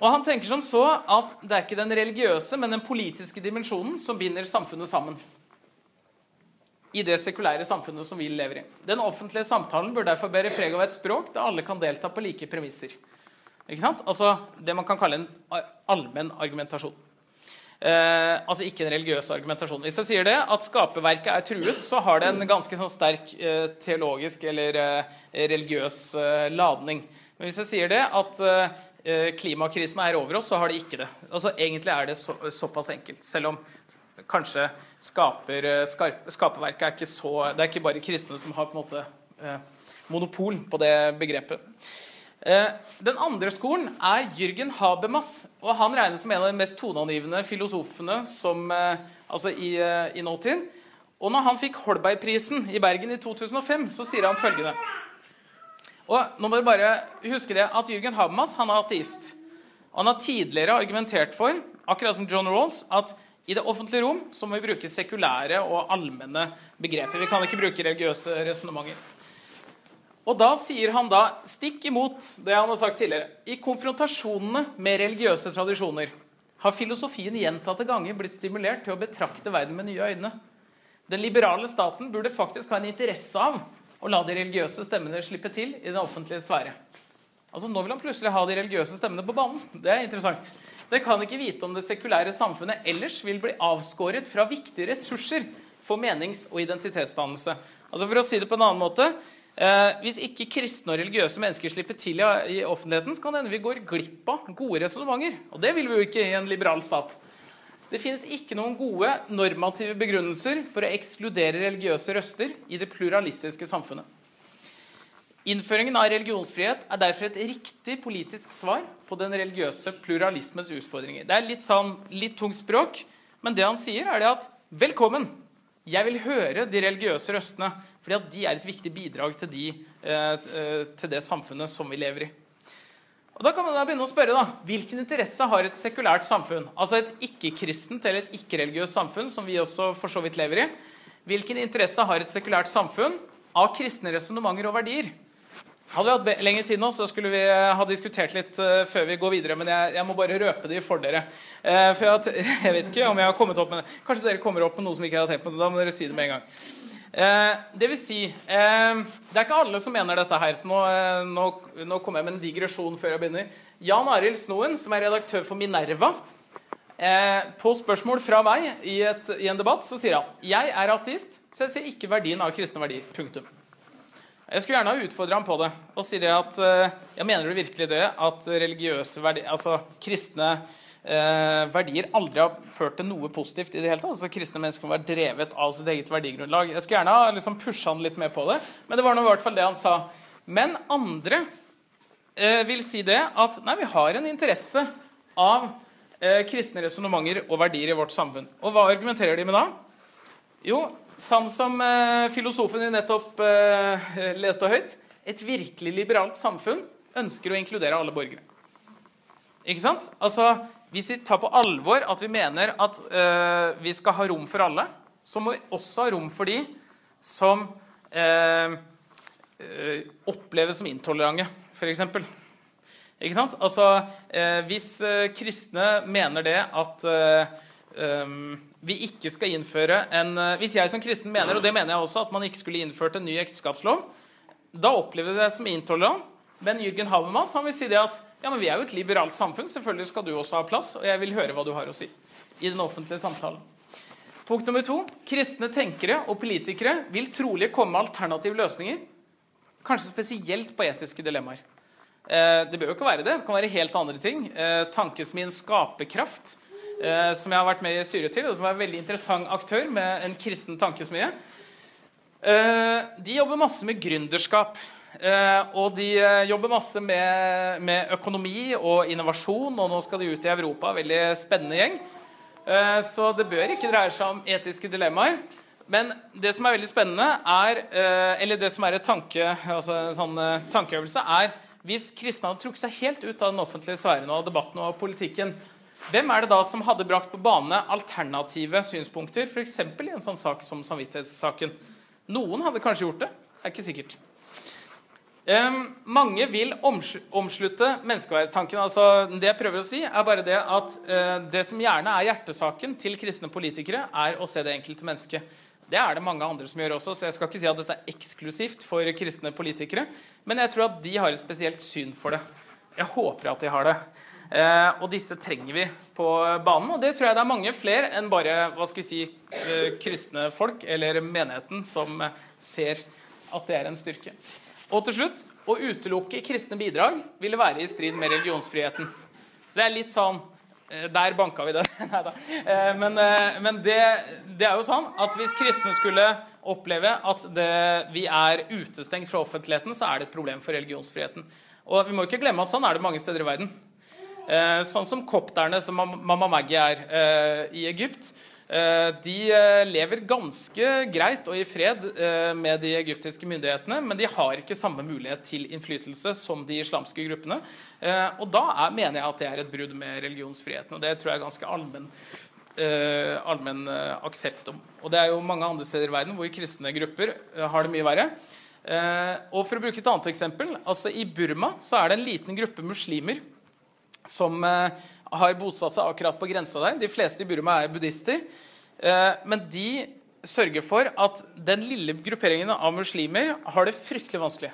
Og han tenker som så at det er ikke den religiøse, men den politiske dimensjonen som binder samfunnet sammen. I det sekulære samfunnet som vi lever i. Den offentlige samtalen bør derfor bære preg av et språk der alle kan delta på like premisser. Ikke sant? Altså det man kan kalle en allmenn argumentasjon. Eh, altså ikke en religiøs argumentasjon. Hvis jeg sier det, at skaperverket er truet, så har det en ganske sånn sterk eh, teologisk eller eh, religiøs eh, ladning. Men hvis jeg sier det, at eh, klimakrisen er over oss, så har det ikke det. Altså Egentlig er det så, såpass enkelt. Selv om kanskje skaper, eh, skarp, skaperverket er ikke så Det er ikke bare kristne som har på en måte eh, monopol på det begrepet. Eh, Den andre skolen er Jürgen Habermas. og Han regnes som en av de mest toneangivende filosofene som, eh, altså i, eh, i nåtid. Og når han fikk Holbergprisen i Bergen i 2005, så sier han følgende Og nå må dere bare huske det at Jürgen Habermas han er ateist. Og han har tidligere argumentert for, akkurat som John Rawls, at i det offentlige rom så må vi bruke sekulære og allmenne begreper. Vi kan ikke bruke religiøse resonnementer. Og da sier han da, stikk imot det han har sagt tidligere, i konfrontasjonene med religiøse tradisjoner har filosofien gjentatte ganger blitt stimulert til å betrakte verden med nye øyne. Den liberale staten burde faktisk ha en interesse av å la de religiøse stemmene slippe til i den offentlige sfære. Altså Nå vil han plutselig ha de religiøse stemmene på banen. Det er interessant. Dere kan ikke vite om det sekulære samfunnet ellers vil bli avskåret fra viktige ressurser for menings- og identitetsdannelse. Altså For å si det på en annen måte eh, Hvis ikke kristne og religiøse mennesker slipper til i, i offentligheten, så kan det hende vi går glipp av gode resonnementer. Og det vil vi jo ikke i en liberal stat. Det finnes ikke noen gode normative begrunnelser for å ekskludere religiøse røster i det pluralistiske samfunnet. Innføringen av religionsfrihet er derfor et riktig politisk svar på den religiøse pluralismens utfordringer. Det er litt, sånn, litt tungt språk, men det han sier, er det at velkommen. Jeg vil høre de religiøse røstene, fordi at de er et viktig bidrag til, de, eh, til det samfunnet som vi lever i. Og Da kan man da begynne å spørre da, Hvilken interesse har et sekulært samfunn? Altså et ikke-kristent eller et ikke-religiøst samfunn, som vi også for så vidt lever i. Hvilken interesse har et sekulært samfunn av kristne resonnementer og verdier? Hadde vi hatt lengre tid nå, så skulle vi eh, ha diskutert litt eh, før vi går videre. Men jeg, jeg må bare røpe det for dere. Eh, for jeg, jeg vet ikke om jeg har kommet opp med det. Kanskje dere kommer opp med noe som ikke jeg har tenkt på. Da må dere si det med en gang. Det vil si Det er ikke alle som mener dette her, så nå, nå, nå kommer jeg med en digresjon før jeg begynner. Jan Arild Snoen, som er redaktør for Minerva, på spørsmål fra meg i, et, i en debatt, så sier han jeg er ateist, så jeg ser ikke verdien av kristne verdier. Punktum. Jeg skulle gjerne ha utfordra ham på det og si det at eh, jeg mener du virkelig det at religiøse verdier, altså kristne eh, verdier aldri har ført til noe positivt i det hele tatt. Altså Kristne mennesker må være drevet av sitt eget verdigrunnlag. Jeg skulle gjerne ha liksom pusha han litt mer på det, men det var nå i hvert fall det han sa. Men andre eh, vil si det at nei, vi har en interesse av eh, kristne resonnementer og verdier i vårt samfunn. Og hva argumenterer de med da? Jo, sånn som eh, filosofen din nettopp eh, leste høyt. Et virkelig liberalt samfunn ønsker å inkludere alle borgere. Ikke sant? Altså, Hvis vi tar på alvor at vi mener at eh, vi skal ha rom for alle, så må vi også ha rom for de som eh, oppleves som intolerante, f.eks. Ikke sant? Altså, hvis kristne mener det at um, vi ikke skal innføre en eh, Hvis jeg som kristen mener, og det mener jeg også, at man ikke skulle innført en ny ekteskapslov, da oppleves jeg som intolerant. Men Jürgen Habermas han vil si det at ja, men vi er jo et liberalt samfunn, selvfølgelig skal du også ha plass, og jeg vil høre hva du har å si i den offentlige samtalen. Punkt nummer to. Kristne tenkere og politikere vil trolig komme med alternative løsninger. Kanskje spesielt på etiske dilemmaer. Eh, det bør jo ikke være det. Det kan være helt andre ting. Eh, Tankesmien Skaperkraft, eh, som jeg har vært med i styret til, og som er en veldig interessant aktør med en kristen tankesmie. Eh, de jobber masse med gründerskap. Eh, og de eh, jobber masse med, med økonomi og innovasjon, og nå skal de ut i Europa. Veldig spennende gjeng. Eh, så det bør ikke dreie seg om etiske dilemmaer. Men det som er veldig spennende, er eh, Eller det som er tanke, altså en sånn tankeøvelse, er hvis kristne hadde trukket seg helt ut av den offentlige sfæren og debatten og politikken, hvem er det da som hadde brakt på bane alternative synspunkter, f.eks. i en sånn sak som samvittighetssaken? Noen hadde kanskje gjort det. Det er ikke sikkert. Um, mange vil omsl- omslutte menneskeverdstanken. Altså, det jeg prøver å si, er bare det at uh, det som gjerne er hjertesaken til kristne politikere, er å se det enkelte mennesket. Det er det mange andre som gjør også, så jeg skal ikke si at dette er eksklusivt for kristne politikere. Men jeg tror at de har et spesielt syn for det. Jeg håper at de har det. Eh, og disse trenger vi på banen. Og det tror jeg det er mange flere enn bare hva skal vi si, eh, kristne folk eller menigheten som eh, ser at det er en styrke. Og til slutt, å utelukke kristne bidrag ville være i strid med religionsfriheten. Så det er litt sånn Der banka vi det. Nei da. Men, men det, det er jo sånn at hvis kristne skulle oppleve at det, vi er utestengt fra offentligheten, så er det et problem for religionsfriheten. Og vi må ikke glemme at sånn er det mange steder i verden. Eh, Sånn som kopterne som Mamma Maggie er eh, i Egypt. Eh, De lever ganske greit og i fred med de egyptiske myndighetene, men de har ikke samme mulighet til innflytelse som de islamske gruppene. Og da er, mener jeg at det er et brudd med religionsfriheten, og det tror jeg er ganske allmenn allmenn aksept om. Og det er jo mange andre steder i verden hvor kristne grupper har det mye verre. Og for å bruke et annet eksempel, altså I Burma så er det en liten gruppe muslimer som eh, har bosatt seg akkurat på grensa der. De fleste i Burma er buddhister. Eh, men de sørger for at den lille grupperingen av muslimer har det fryktelig vanskelig.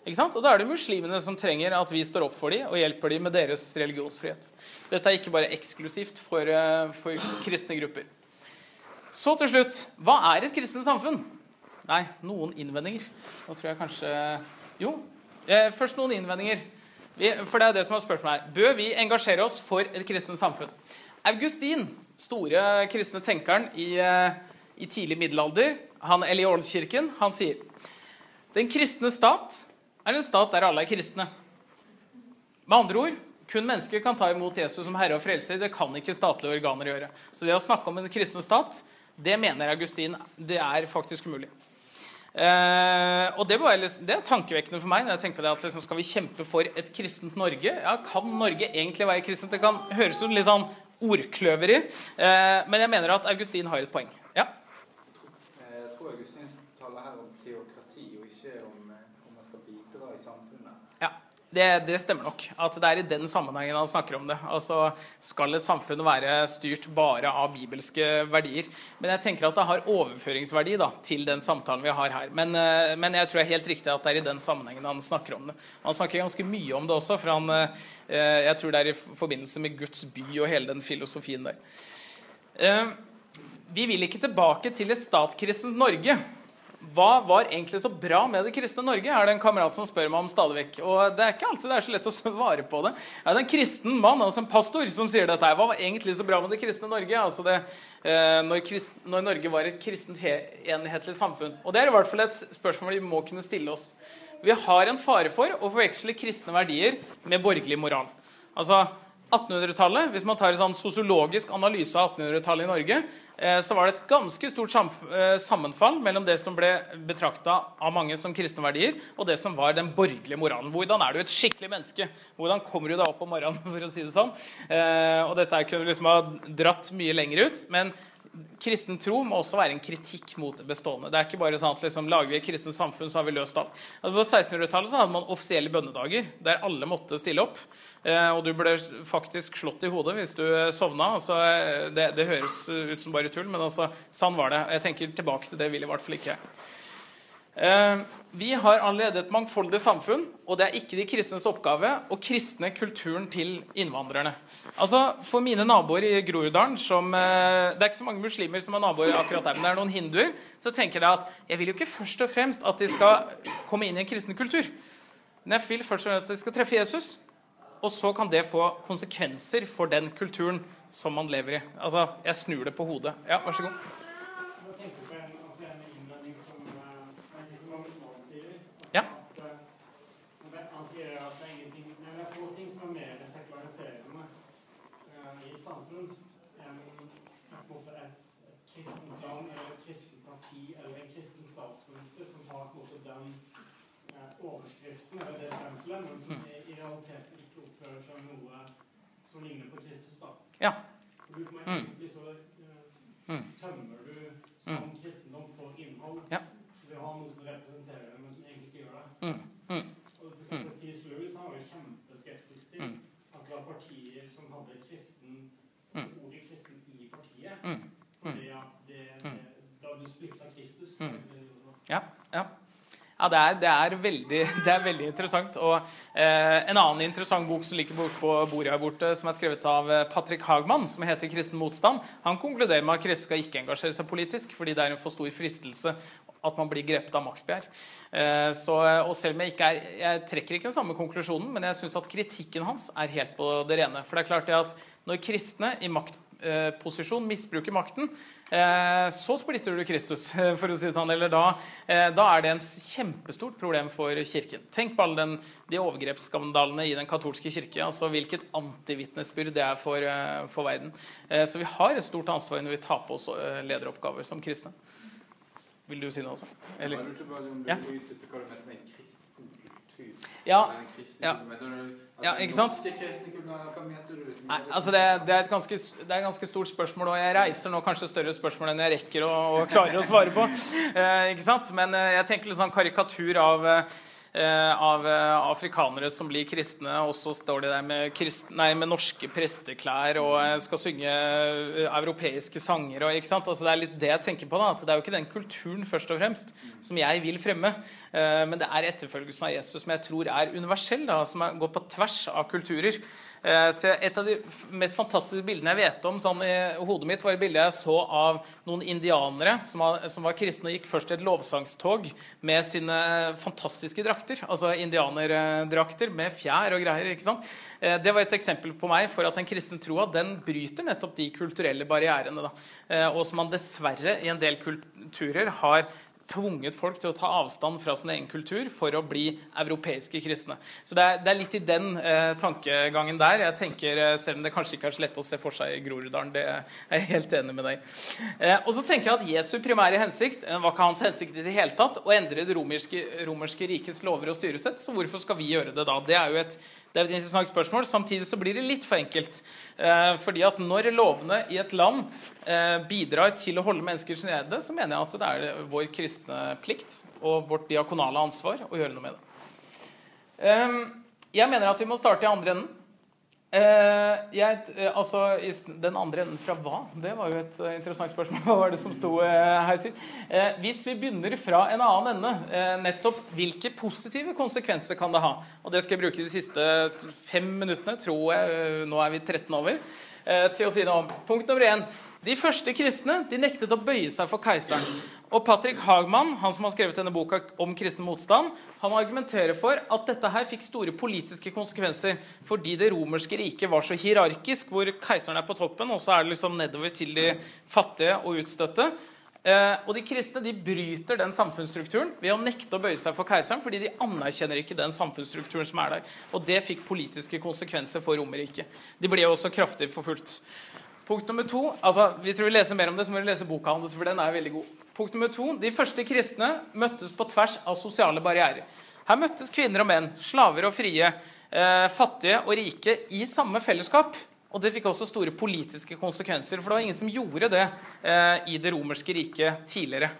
Ikke sant? Og Da er det muslimene som trenger at vi står opp for dem og hjelper dem med deres religionsfrihet. Dette er ikke bare eksklusivt for, eh, for kristne grupper. Så til slutt hva er et kristent samfunn? Nei, noen innvendinger. Nå tror jeg kanskje Jo, først noen innvendinger. Vi, for det er det som har spurt meg. Bør vi engasjere oss for et kristent samfunn? Augustin, store kristne tenkeren i, eh, i tidlig middelalder, han, eller i Oldkirken, han sier den kristne stat er en stat der alle er kristne. Med andre ord, kun mennesker kan ta imot Jesus som herre og frelser. Det kan ikke statlige organer gjøre. Så det å snakke om en kristen stat, det mener Augustin det er faktisk umulig. Eh, og det, var, være, det er tankevekkende for meg. når jeg tenker på det at liksom, Skal vi kjempe for et kristent Norge? Ja, Kan Norge egentlig være kristent? Det kan høres ut litt sånn ordkløveri. Eh, men jeg mener at Augustin har et poeng. Ja. Eh, Jeg tror Augustin taler her om teokrati, og ikke om, eh, om man skal bidra i samfunnet. Ja, det, det stemmer nok. At det er i den sammenhengen han snakker om det. Altså, Skal et samfunn være styrt bare av bibelske verdier? Men jeg tenker at det har overføringsverdi da, til den samtalen vi har her. Men, eh, men jeg tror det er helt riktig at det er i den sammenhengen han snakker om det. Han snakker ganske mye om det også, for han, eh, jeg tror det er i forbindelse med Guds by og hele den filosofien der. Eh, Vi vil ikke tilbake til et statkristent Norge. Hva var egentlig så bra med det kristne Norge? er det en kamerat som spør meg om stadig vekk. Og det er ikke alltid det er så lett å svare på det. Er det en kristen mann, altså en pastor, som sier dette. her. Hva var egentlig så bra med det kristne Norge? Altså det, eh, når, krist, når Norge var et kristent enhetlig samfunn. Og det er i hvert fall et spørsmål vi må kunne stille oss. Vi har en fare for å forveksle kristne verdier med borgerlig moral. Altså 1800-tallet, Hvis man tar en sånn sosiologisk analyse av 1800-tallet i Norge, eh, så var det et ganske stort eh, sammenfall mellom det som ble betrakta av mange som kristne verdier, og det som var den borgerlige moralen. Hvordan er du et skikkelig menneske? Hvordan kommer du deg opp om morgenen? for å si det sånn? Eh, og dette kunne liksom ha dratt mye lenger ut. men Kristen tro må også være en kritikk mot det bestående. Det er ikke bare sånn at liksom, Lager vi et kristent samfunn, så har vi løst alt. Altså, på 1600-tallet så hadde man offisielle bønnedager der alle måtte stille opp. Eh, og du ble faktisk slått i hodet hvis du eh, sovna. Altså, eh, det, det høres ut som bare tull, men altså, sann var det. Jeg tenker tilbake til det vil i hvert fall ikke. Vi har allerede et mangfoldig samfunn, og det er ikke de kristnes oppgave å kristne kulturen til innvandrerne. Altså, For mine naboer i Groruddalen som, eh, Det er ikke så mange muslimer som er naboer akkurat der, men det er noen hinduer. Så tenker jeg at jeg vil jo ikke først og fremst at de skal komme inn i en kristen kultur. Men jeg vil først og fremst at de skal treffe Jesus. Og så kan det få konsekvenser for den kulturen som man lever i. Altså, jeg snur det på hodet. Ja, vær så god. Jeg tenker på en, altså en innvending som, eh, en som Magnus Malm sier. Altså Ja. At, eh, han sier at det er ingenting nei, det er få ting som er mer sekulariserende eh, i et samfunn enn på en måte et, et kristent land eller et kristent parti eller en kristen statsminister som har på en måte den eh, overskriften eller det stempelet, men som i, i realiteten ikke oppfører seg noe som ligner på Kristus. da. Ja. Du, Mm. så Mm. tømmer du som kristendom for innhold. Ja. Du har noe som representerer det, men som egentlig ikke gjør det. Mm. Mm. Og for eksempel C.S. Lewis han var kjempeskeptisk til Mm. at det var partier som hadde kristent, Mm. ordet kristen i partiet. Mm. Fordi at det, Mm. det, da du splitta Kristus Mm. Ja, ja. Ja det, er, det, er veldig, det er veldig interessant. Og eh, En annen interessant bok som ligger bort på bordet her borte, som er skrevet av eh, Patrick Hagman, som heter 'Kristen motstand', han konkluderer med at kristne skal ikke engasjere seg politisk fordi det er en for stor fristelse at man blir grepet av maktbegjær. Eh, så, og selv om jeg ikke er Jeg trekker ikke den samme konklusjonen, men jeg syns at kritikken hans er helt på det rene. For det er klart det at når kristne i maktposisjon misbruker makten, eh, så splitter du Kristus, for å si det sånn. Eller da, eh, da er det en kjempestort problem for Kirken. Tenk på alle den, de overgrepsskandalene i den katolske kirke. altså Hvilket antivitnesbyrd det er for, eh, for verden. Eh, Så vi har et stort ansvar når vi tar på oss eh, lederoppgaver som kristne. Vil du si noe også? Eller? Ja. Ja, ja. Ja, ikke sant? Nei, altså det, det, er ganske, det er et ganske stort spørsmål, og jeg reiser nå kanskje større spørsmål enn jeg rekker å, og klare å svare på. Eh, ikke sant? Men eh, jeg tenker litt sånn karikatur av, eh, av eh, afrikanere som blir kristne, og så står de der med, kristne, nei, med norske presteklær og eh, skal synge eh, europeiske sanger. Og, ikke sant? Altså det er litt det jeg tenker på. da, at Det er jo ikke den kulturen først og fremst som jeg vil fremme, eh, men det er etterfølgelsen av Jesus som jeg tror er universell, da, som går på tvers av kulturer. Eh, Så Et av de mest fantastiske bildene jeg vet om sånn i hodet mitt, var et bilde jeg så av noen indianere som var, kristne og gikk først et lovsangstog med sine fantastiske drakter. Altså indianerdrakter med fjær og greier. ikke sant? Eh, Det var et eksempel på meg for at den kristne troa den bryter nettopp de kulturelle barrierene. da. Eh, Og som man dessverre i en del kulturer har tvunget folk til å ta avstand fra sin egen kultur for å bli europeiske kristne. Så det er, det er litt i den eh, tankegangen der. Jeg tenker, eh, Selv om det kanskje ikke er så lett å se for seg i Groruddalen. Det er jeg helt enig med deg eh, Og så tenker jeg at Jesu primære hensikt eh, var ikke hans hensikt i det hele tatt å endre det romerske, romerske rikets lover og styresett. Så hvorfor skal vi gjøre det da? Det er jo et, det er et interessant spørsmål. Samtidig så blir det litt for enkelt. Eh, fordi at når lovene i et land eh, bidrar til å holde mennesker nede, så mener jeg at det er vår kristne plikt og vårt diakonale ansvar å gjøre noe med det. Eh, jeg mener at vi må starte i andre enden. Eh, jeg, eh, altså, Den andre enden fra hva? Det var jo et eh, interessant spørsmål. Hva var det som sto her sist? Hvis vi begynner fra en annen ende, nettopp hvilke positive konsekvenser kan det ha? Og det skal jeg bruke de siste fem minuttene, tror jeg, nå er vi 13 over, til å si noe om. Punkt nummer én. De første kristne de nektet å bøye seg for keiseren. Og Patrick Hagman, han som har skrevet denne boka om kristen motstand, han argumenterer for at dette her fikk store politiske konsekvenser fordi det romerske riket var så hierarkisk, hvor keiseren er på toppen, og så er det liksom nedover til de fattige og utstøtte. Eh, og de kristne de bryter den samfunnsstrukturen ved å nekte å bøye seg for keiseren, fordi de anerkjenner ikke den samfunnsstrukturen som er der. Og det fikk politiske konsekvenser for Romerriket. De ble også kraftig forfulgt. Punkt nummer to, altså Hvis du vil lese mer om det, så må du lese boka hans, for den er veldig god. Punkt nummer to, De første kristne møttes på tvers av sosiale barrierer. Her møttes kvinner og menn, slaver og frie, eh, fattige og rike i samme fellesskap. Og det fikk også store politiske konsekvenser, for det var ingen som gjorde det eh, i det romerske riket tidligere.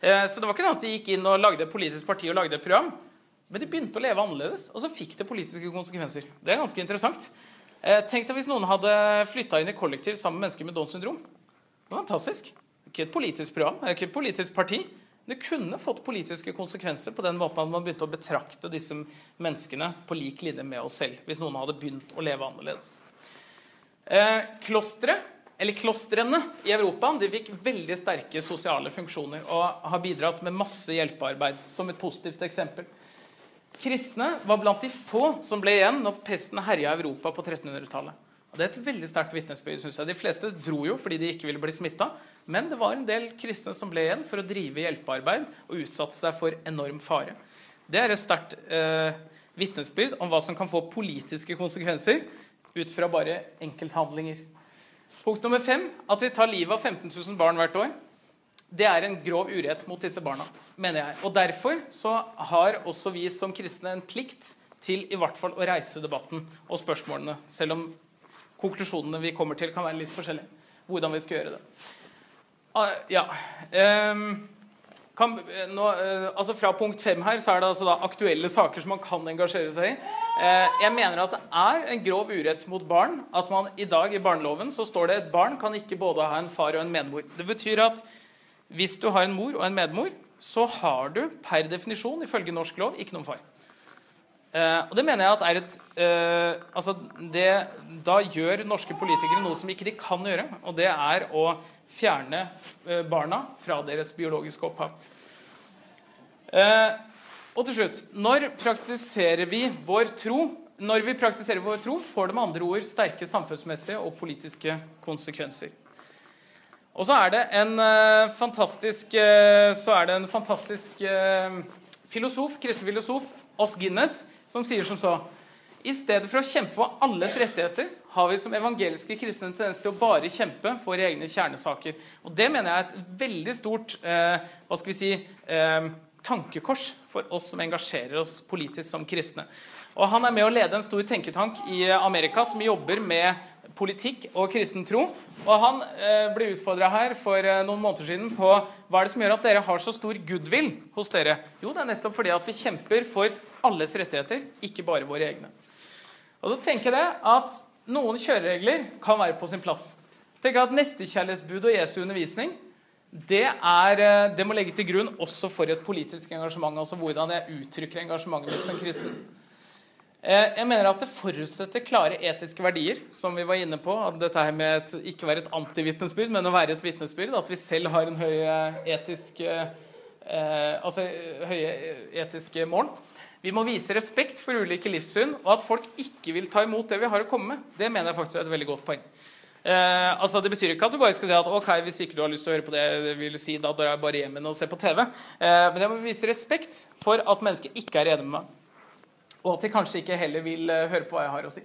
Eh, så det var ikke sånn at de gikk inn og lagde et politisk parti og lagde et program. Men de begynte å leve annerledes, og så fikk det politiske konsekvenser. Det er ganske interessant. Eh, tenk deg hvis noen hadde flytta inn i kollektiv sammen med mennesker med Downs syndrom. Det var fantastisk. Ikke et politisk program, ikke et politisk parti. Det kunne fått politiske konsekvenser på den måten at man begynte å betrakte disse menneskene på lik linje med oss selv, hvis noen hadde begynt å leve annerledes. Eh, klostre, eller Klostrene i Europa de fikk veldig sterke sosiale funksjoner og har bidratt med masse hjelpearbeid, som et positivt eksempel. Kristne var blant de få som ble igjen når pesten herja Europa på 1300-tallet. Og Det er et veldig sterkt vitnesbyrd. synes jeg. De fleste dro jo fordi de ikke ville bli smitta, men det var en del kristne som ble igjen for å drive hjelpearbeid og utsatte seg for enorm fare. Det er et sterkt eh, vitnesbyrd om hva som kan få politiske konsekvenser ut fra bare enkelthandlinger. Punkt nummer fem at vi tar livet av 15 000 barn hvert år. Det er en grov urett mot disse barna, mener jeg. Og Derfor så har også vi som kristne en plikt til i hvert fall å reise debatten og spørsmålene, selv om konklusjonene vi kommer til, kan være litt forskjellige. Hvordan vi skal gjøre det. Ah, ja. Um, kan, nå, uh, altså Fra punkt fem her så er det altså aktuelle saker som man kan engasjere seg i. Uh, jeg mener at det er en grov urett mot barn at man i dag i barneloven så står det et barn kan ikke både ha en far og en medmor. Det betyr at hvis du har en mor og en medmor, så har du per definisjon ifølge norsk lov ikke noen far. Uh, og det mener jeg at er et uh, altså det, Da gjør norske politikere noe som ikke de kan gjøre, og det er å fjerne uh, barna fra deres biologiske opphav. og til slutt Når praktiserer vi vår tro? Når vi praktiserer vår tro, får det med andre ord sterke samfunnsmessige og politiske konsekvenser. Og så er det en fantastisk, så er det en fantastisk filosof, kristen filosof, Oss Guinness, som sier som så I stedet for å kjempe for alles rettigheter har vi som evangeliske kristne tendens til å bare kjempe for egne kjernesaker. Og Det mener jeg er et veldig stort hva skal vi si, tankekors for oss som engasjerer oss politisk som kristne. Og Han er med å lede en stor tenketank i Amerika som jobber med politikk og kristen tro. Og Han eh, ble utfordra her for eh, noen måneder siden på hva er det som gjør at dere har så stor goodwill hos dere. Jo, det er nettopp fordi at vi kjemper for alles rettigheter, ikke bare våre egne. Og så tenker jeg at noen kjøreregler kan være på sin plass. Tenk at Nestekjærlighetsbud og Jesu undervisning det, er, eh, det må legge til grunn også for et politisk engasjement. altså hvordan jeg uttrykker engasjementet mitt som kristen. Eh, jeg mener at det forutsetter klare etiske verdier, som vi var inne på. at dette her med et, Ikke være et antivitnesbyrd, men å være et vitnesbyrd. At vi selv har en høy etisk, eh, altså høye etiske mål. Vi må vise respekt for ulike livssyn, og at folk ikke vil ta imot det vi har å komme med. Det mener jeg faktisk er et veldig godt poeng. Eh, altså Det betyr ikke at du bare skal si at ok, hvis ikke du har lyst til å høre på det, det vil si, da drar jeg bare hjem og ser på TV. Eh, men jeg må vise respekt for at mennesker ikke er enige med meg. Og at de kanskje ikke heller vil uh, høre på hva jeg har å si.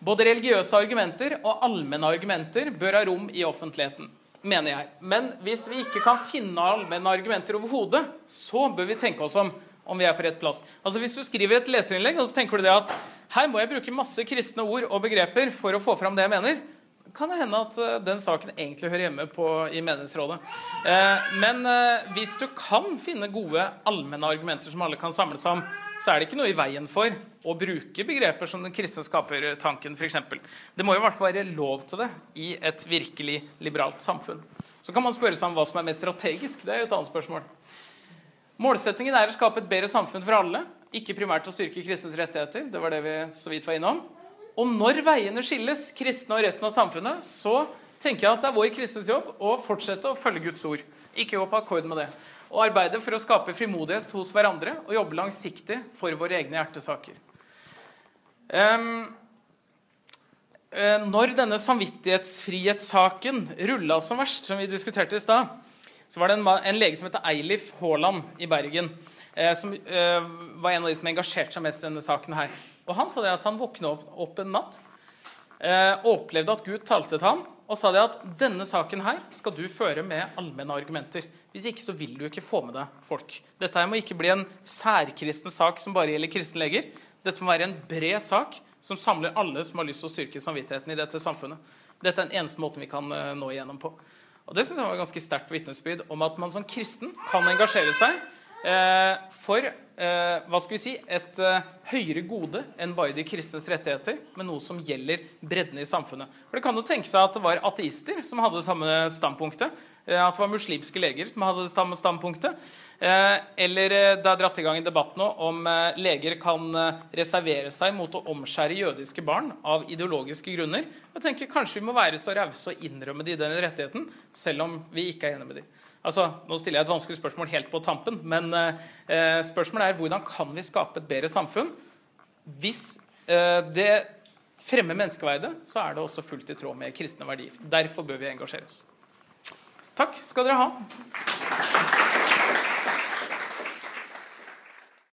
Både religiøse argumenter og allmenne argumenter bør ha rom i offentligheten, mener jeg. Men hvis vi ikke kan finne allmenne argumenter overhodet, så bør vi tenke oss om om vi er på rett plass. Altså Hvis du skriver et leserinnlegg og så tenker du det at her må jeg bruke masse kristne ord og begreper for å få fram det jeg mener, kan det hende at uh, den saken egentlig hører hjemme på, i menighetsrådet. Eh, men eh, hvis du kan finne gode allmenne argumenter som alle kan samles om, så er det ikke noe i veien for å bruke begreper som den kristne skapertanken f.eks. Det må jo i hvert fall være lov til det i et virkelig liberalt samfunn. Så kan man spørre seg om hva som er mest strategisk. Det er jo et annet spørsmål. Målsettingen er å skape et bedre samfunn for alle, ikke primært å styrke kristnes rettigheter. Det var det vi så vidt var innom. Og når veiene skilles, kristne og resten av samfunnet, så tenker jeg at det er vår kristnes jobb å fortsette å følge Guds ord. Ikke gå på akkord med det. Og arbeide for å skape frimodighet hos hverandre og jobbe langsiktig for våre egne hjertesaker. Um, når denne samvittighetsfrihetssaken rulla som verst, som vi diskuterte i stad, så var det en, en lege som heter Eilif Haaland i Bergen, eh, som eh, var en av de som engasjerte seg mest i denne saken her. Og Han sa det at han våkna opp, opp, en natt eh, og opplevde at Gud talte til ham og sa det at denne saken her skal du føre med allmenne argumenter. Hvis ikke så vil du ikke få med deg folk. Dette her må ikke bli en særkristen sak som bare gjelder kristne leger. Dette må være en bred sak som samler alle som har lyst til å styrke samvittigheten i dette samfunnet. Dette er den eneste måten vi kan eh, nå igjennom på. Og Det synes jeg var ganske sterkt vitnesbyrd om at man som kristen kan engasjere seg for eh, hva skal vi si, et eh, høyere gode enn bare de kristnes rettigheter, men noe som gjelder bredden i samfunnet. For Det kan jo tenke seg at det var ateister som hadde det samme standpunktet. eh, at det var muslimske leger som hadde det samme standpunktet. Eh, Eller eh, det er dratt i gang en debatt nå om eh, leger kan eh, reservere seg mot å omskjære jødiske barn av ideologiske grunner. Jeg tenker Kanskje vi må være så rause og innrømme de den rettigheten, selv om vi ikke er enige med de. Altså, Nå stiller jeg et vanskelig spørsmål helt på tampen, men eh, spørsmålet er hvordan kan vi skape et bedre samfunn? Hvis eh, det fremmer menneskeverdet, så er det også fullt i tråd med kristne verdier. Derfor bør vi engasjere oss. Takk skal dere ha.